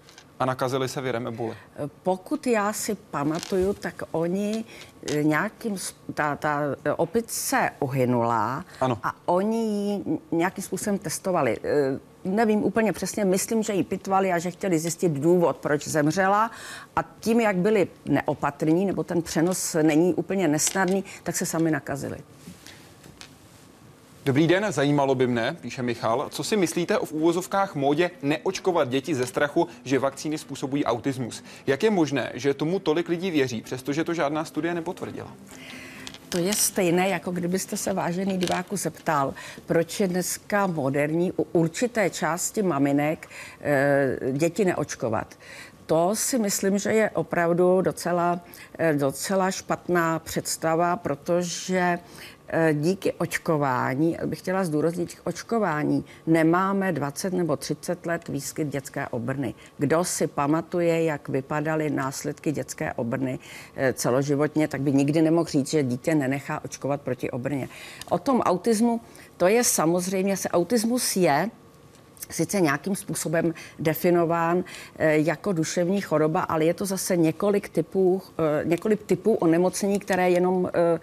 a nakazili se virem eboli? Pokud já si pamatuju, tak oni eh, nějakým, ta, ta opice uhynula ano. a oni ji nějakým způsobem testovali. Eh, nevím úplně přesně, myslím, že ji pitvali a že chtěli zjistit důvod, proč zemřela. A tím, jak byli neopatrní, nebo ten přenos není úplně nesnadný, tak se sami nakazili. Dobrý den, zajímalo by mne, píše Michal, co si myslíte o v úvozovkách módě neočkovat děti ze strachu, že vakcíny způsobují autismus? Jak je možné, že tomu tolik lidí věří, přestože to žádná studie nepotvrdila? To je stejné, jako kdybyste se vážený diváku zeptal, proč je dneska moderní u určité části maminek e, děti neočkovat to si myslím, že je opravdu docela, eh, docela špatná představa, protože díky očkování, bych chtěla zdůraznit, očkování nemáme 20 nebo 30 let výskyt dětské obrny. Kdo si pamatuje, jak vypadaly následky dětské obrny eh, celoživotně, tak by nikdy nemohl říct, že dítě nenechá očkovat proti obrně. O tom autismu, to je samozřejmě, se autismus je sice nějakým způsobem definován eh, jako duševní choroba, ale je to zase několik typů, eh, několik typů onemocnění, které jenom eh,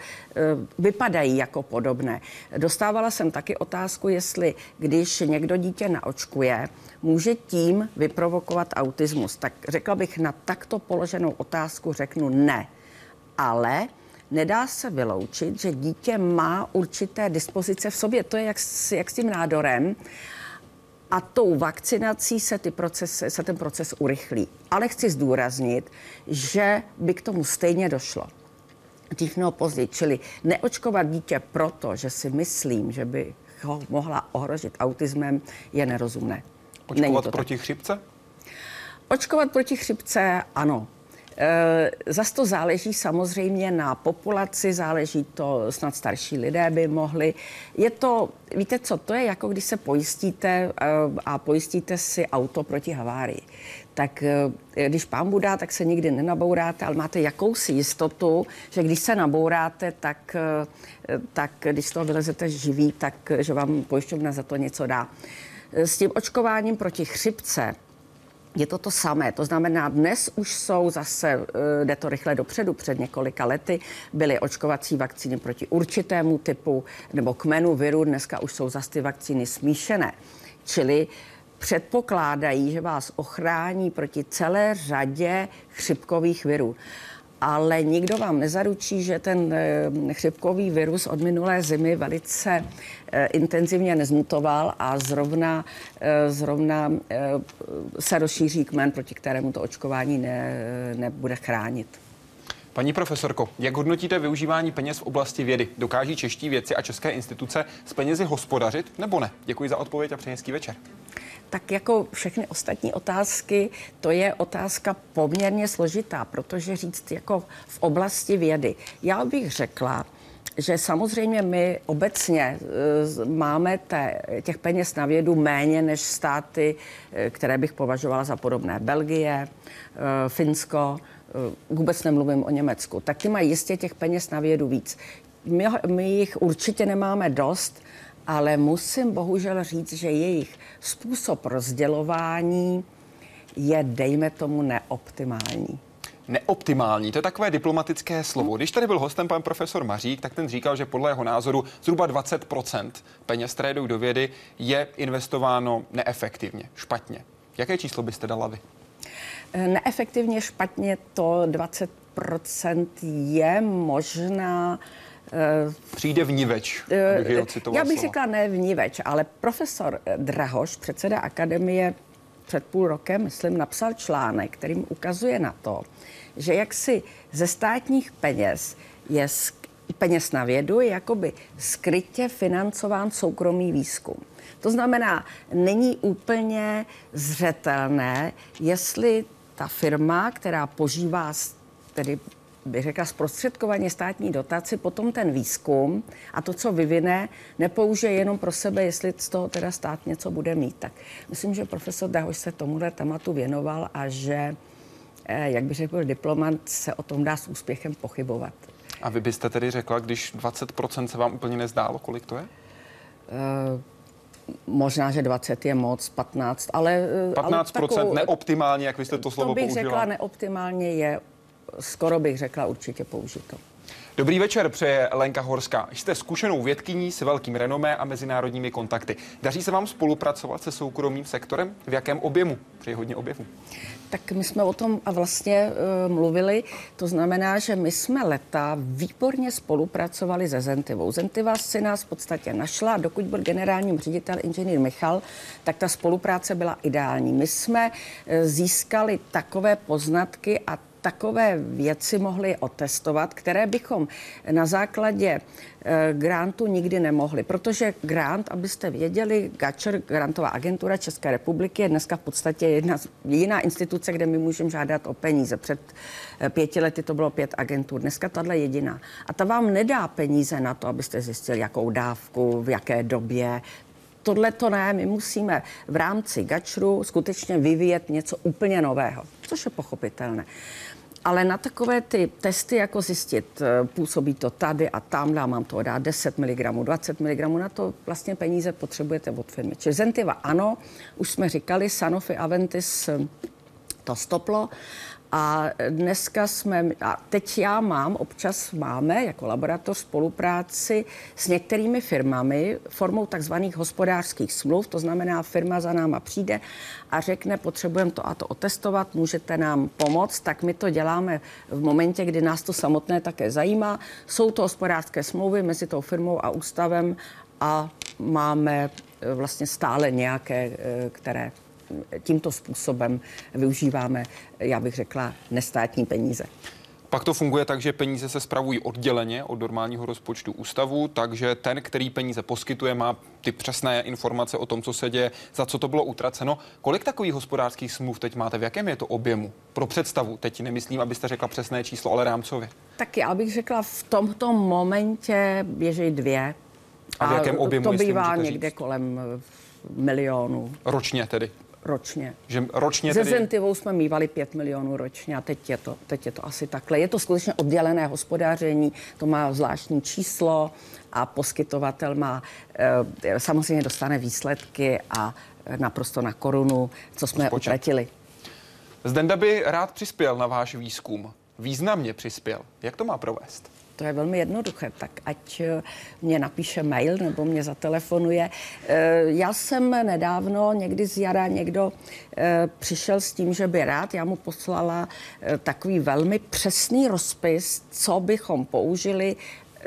vypadají jako podobné. Dostávala jsem taky otázku, jestli když někdo dítě naočkuje, může tím vyprovokovat autismus. Tak řekla bych na takto položenou otázku řeknu ne. Ale nedá se vyloučit, že dítě má určité dispozice v sobě. To je jak s, jak s tím nádorem a tou vakcinací se, ty proces, se ten proces urychlí. Ale chci zdůraznit, že by k tomu stejně došlo. Dřív nebo později, čili neočkovat dítě proto, že si myslím, že by ho mohla ohrožit autismem, je nerozumné. Očkovat proti tak. chřipce? Očkovat proti chřipce, ano. Eh, zas to záleží samozřejmě na populaci, záleží to, snad starší lidé by mohli. Je to, víte co, to je jako když se pojistíte eh, a pojistíte si auto proti havárii tak eh, když pán budá, tak se nikdy nenabouráte, ale máte jakousi jistotu, že když se nabouráte, tak, tak když z toho vylezete živý, tak že vám pojišťovna za to něco dá. S tím očkováním proti chřipce je to to samé. To znamená, dnes už jsou zase, eh, jde to rychle dopředu, před několika lety byly očkovací vakcíny proti určitému typu nebo kmenu viru, dneska už jsou zase ty vakcíny smíšené. Čili předpokládají, že vás ochrání proti celé řadě chřipkových virů ale nikdo vám nezaručí, že ten eh, chřipkový virus od minulé zimy velice eh, intenzivně nezmutoval a zrovna, eh, zrovna se rozšíří kmen, proti kterému to očkování ne, nebude chránit. Paní profesorko, jak hodnotíte využívání peněz v oblasti vědy? Dokáží čeští vědci a české instituce s penězi hospodařit nebo ne? Děkuji za odpověď a přeji hezký večer tak jako všechny ostatní otázky, to je otázka poměrně složitá, protože říct jako v oblasti vědy. Já bych řekla, že samozřejmě my obecně e, máme te, těch peněz na vědu méně než státy, e, které bych považovala za podobné. Belgie, e, Finsko, vůbec nemluvím o Německu. Tak ty mají jistě těch peněz na vědu víc. My, my jich určitě nemáme dost, ale musím bohužel říct, že jejich způsob rozdělování je, dejme tomu, neoptimální. Neoptimální, to je takové diplomatické slovo. Když tady byl hostem pan profesor Mařík, tak ten říkal, že podle jeho názoru zhruba 20% peněz, které jdou do vědy, je investováno neefektivně, špatně. Jaké číslo byste dala vy? Neefektivně špatně to 20% je možná Eh, Přijde vníveč, abych jeho Já bych řekla ne vníveč, ale profesor Drahoš, předseda akademie, před půl rokem, myslím, napsal článek, kterým ukazuje na to, že jaksi ze státních peněz je peněz na vědu je jakoby skrytě financován soukromý výzkum. To znamená, není úplně zřetelné, jestli ta firma, která požívá tedy bych řekla, zprostředkovaně státní dotaci, potom ten výzkum a to, co vyvine, nepoužije jenom pro sebe, jestli z toho teda stát něco bude mít. Tak myslím, že profesor Dahoš se tomuhle tématu věnoval a že, eh, jak by řekl diplomat, se o tom dá s úspěchem pochybovat. A vy byste tedy řekla, když 20% se vám úplně nezdálo, kolik to je? Uh, Možná, že 20 je moc, 15, ale... 15% ale takovou, neoptimálně, jak vy jste to slovo to bych použila. řekla, neoptimálně je skoro bych řekla určitě použito. Dobrý večer, přeje Lenka Horská. Jste zkušenou vědkyní s velkým renomé a mezinárodními kontakty. Daří se vám spolupracovat se soukromým sektorem? V jakém objemu? Přeji hodně objemu. Tak my jsme o tom vlastně uh, mluvili. To znamená, že my jsme leta výborně spolupracovali se Zentivou. Zentiva si nás v podstatě našla. Dokud byl generálním ředitel inženýr Michal, tak ta spolupráce byla ideální. My jsme uh, získali takové poznatky a takové věci mohli otestovat, které bychom na základě eh, grantu nikdy nemohli. Protože grant, abyste věděli, Gačer, grantová agentura České republiky, je dneska v podstatě jedna jiná instituce, kde my můžeme žádat o peníze. Před eh, pěti lety to bylo pět agentur, dneska tahle jediná. A ta vám nedá peníze na to, abyste zjistili, jakou dávku, v jaké době, tohle to ne, my musíme v rámci Gačru skutečně vyvíjet něco úplně nového, což je pochopitelné. Ale na takové ty testy, jako zjistit, eh, působí to tady a tam, a mám to dát 10 mg, 20 mg, na to vlastně peníze potřebujete od firmy. Čili Zentiva ano, už jsme říkali, Sanofi Aventis eh, to stoplo a dneska jsme, a teď já mám, občas máme jako laboratoř spolupráci s některými firmami formou takzvaných hospodářských smluv, to znamená firma za náma přijde a řekne, potřebujeme to a to otestovat, můžete nám pomoct, tak my to děláme v momentě, kdy nás to samotné také zajímá. Jsou to hospodářské smlouvy mezi tou firmou a ústavem a máme e, vlastně stále nějaké, e, které tímto způsobem využíváme, já bych řekla, nestátní peníze. Pak to funguje tak, že peníze se spravují odděleně od normálního rozpočtu ústavu, takže ten, který peníze poskytuje, má ty přesné informace o tom, co se děje, za co to bylo utraceno. Kolik takových hospodářských smluv teď máte? V jakém je to objemu? Pro představu, teď nemyslím, abyste řekla přesné číslo, ale rámcově. Tak já bych řekla, v tomto momentě běží dvě. A v jakém objemu? To bývá někde říct? kolem milionu. Ročně tedy? Ročně. Že ročně Ze tedy... Zentivou jsme mývali 5 milionů ročně a teď je, to, teď je to asi takhle. Je to skutečně oddělené hospodáření, to má zvláštní číslo a poskytovatel má, e, samozřejmě dostane výsledky a naprosto na korunu, co jsme Spočet. utratili. Zdenda by rád přispěl na váš výzkum. Významně přispěl. Jak to má provést? To je velmi jednoduché, tak ať eh, mě napíše mail nebo mě zatelefonuje. Eh, já jsem nedávno, někdy z jara, někdo eh, přišel s tím, že by rád, já mu poslala takový velmi přesný rozpis, co bychom použili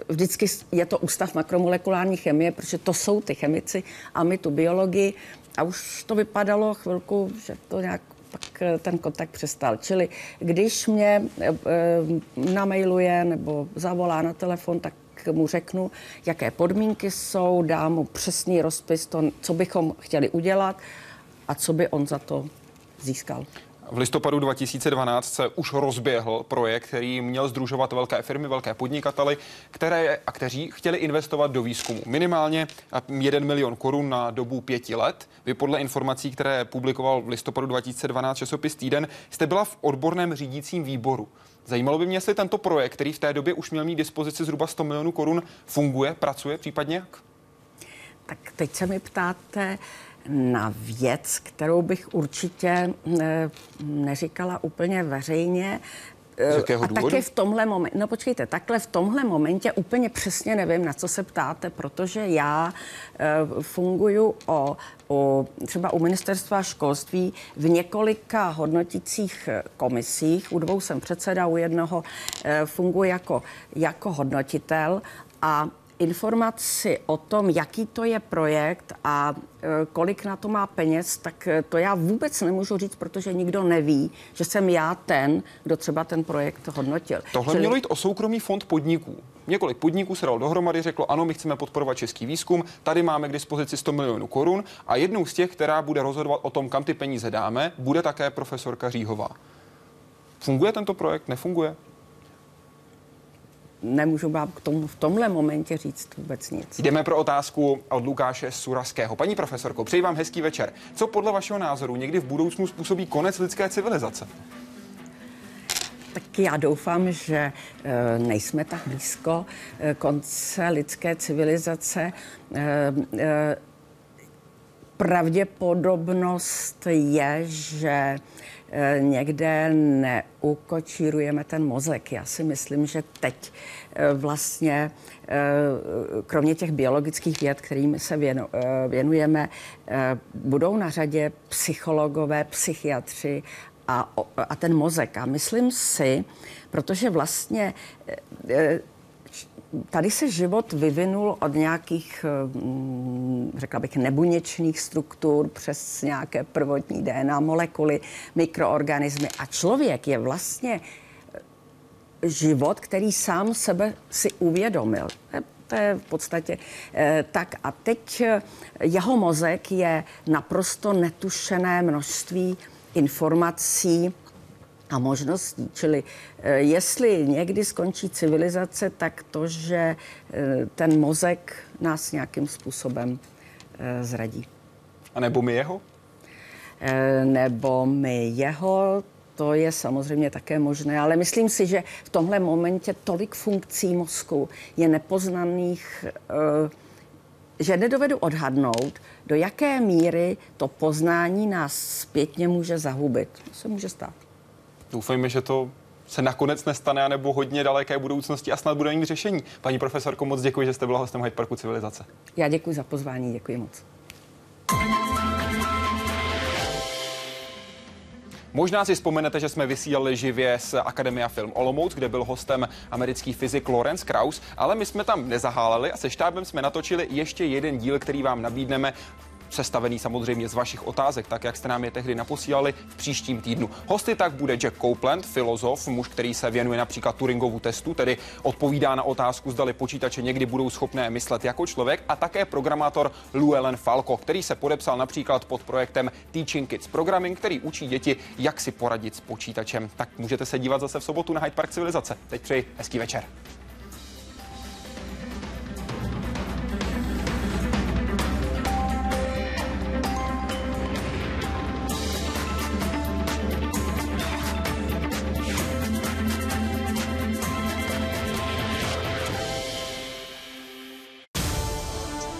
vždycky je to ústav makromolekulární chemie, protože to jsou ty chemici a my tu biologii. A už to vypadalo chvilku, že to nějak pak eh, ten kontakt přestal. Čili když mě eh, eh, namailuje nebo zavolá na telefon, tak mu řeknu, jaké podmínky jsou, dám mu přesný rozpis, to, co bychom chtěli udělat a co by on za to získal. V listopadu 2012 se už rozběhl projekt, který měl združovat velké firmy, velké podnikateli, které a kteří chtěli investovat do výzkumu. Minimálně 1 milion korun na dobu pěti let. Vy podle informací, které publikoval v listopadu 2012 časopis Týden, jste byla v odborném řídícím výboru. Zajímalo by mě, jestli tento projekt, který v té době už měl mít dispozici zhruba 100 milionů korun, funguje, pracuje případně jak? Tak teď se mi ptáte, na věc, kterou bych určitě ne, neříkala úplně veřejně. Z jakého a důvodu? taky v tomhle momentě, no počkejte, takhle v tomhle momentě úplně přesně nevím, na co se ptáte, protože já uh, funguju o, o, třeba u ministerstva školství v několika hodnotících komisích. U dvou jsem předseda, u jednoho uh, funguji jako, jako hodnotitel a informaci o tom, jaký to je projekt a e, kolik na to má peněz, tak e, to já vůbec nemůžu říct, protože nikdo neví, že jsem já ten, kdo třeba ten projekt hodnotil. Tohle Čili... mělo jít o soukromý fond podniků. Několik podniků se dal dohromady, řeklo, ano, my chceme podporovat český výzkum, tady máme k dispozici 100 milionů korun a jednou z těch, která bude rozhodovat o tom, kam ty peníze dáme, bude také profesorka Říhová. Funguje tento projekt? Nefunguje? Nemůžu vám k tomu v tomhle momentě říct vůbec nic. Jdeme pro otázku od Lukáše Suraského. Paní profesorko, přeji vám hezký večer. Co podle vašeho názoru někdy v budoucnu způsobí konec lidské civilizace? Tak já doufám, že e, nejsme tak blízko e, konce lidské civilizace. E, pravděpodobnost je, že někde neukočírujeme ten mozek. Já si myslím, že teď eh, vlastně, eh, kromě těch biologických věd, kterými se věnujeme, budou na řadě psychologové, psychiatři a, a ten mozek. A myslím si, protože vlastně tady se život vyvinul od nějakých, mm, řekla bych, nebuněčných struktur přes nějaké prvotní DNA molekuly, mikroorganismy a člověk je vlastně život, který sám sebe si uvědomil. To je v podstatě eh, tak. A teď eh, jeho mozek je naprosto netušené množství informací a možností. Čili eh, jestli někdy skončí civilizace, tak to, že ten mozek nás nějakým způsobem zradí. A nebo my jeho? Nebo my jeho, to je samozřejmě také možné, ale myslím si, že v tomhle momentě tolik funkcí mozku je nepoznaných, eh, že nedovedu odhadnout, do jaké míry to poznání nás zpětně může zahubit. To se může stát. Doufejme, že to se nakonec nestane, anebo hodně daleké budoucnosti a snad bude mít řešení. Paní profesorko, moc děkuji, že jste byla hostem Hyde Parku Civilizace. Já děkuji za pozvání, děkuji moc. Možná si vzpomenete, že jsme vysílali živě z Akademia Film Olomouc, kde byl hostem americký fyzik Lawrence Krauss, ale my jsme tam nezaháleli a se štábem jsme natočili ještě jeden díl, který vám nabídneme sestavený samozřejmě z vašich otázek, tak jak jste nám je tehdy naposílali v příštím týdnu. Hosty tak bude Jack Copeland, filozof, muž, který se věnuje například Turingovu testu, tedy odpovídá na otázku, zdali počítače někdy budou schopné myslet jako člověk, a také programátor Llewellyn Falco, který se podepsal například pod projektem Teaching Kids Programming, který učí děti, jak si poradit s počítačem. Tak můžete se dívat zase v sobotu na Hyde Park Civilizace. Teď přeji hezký večer.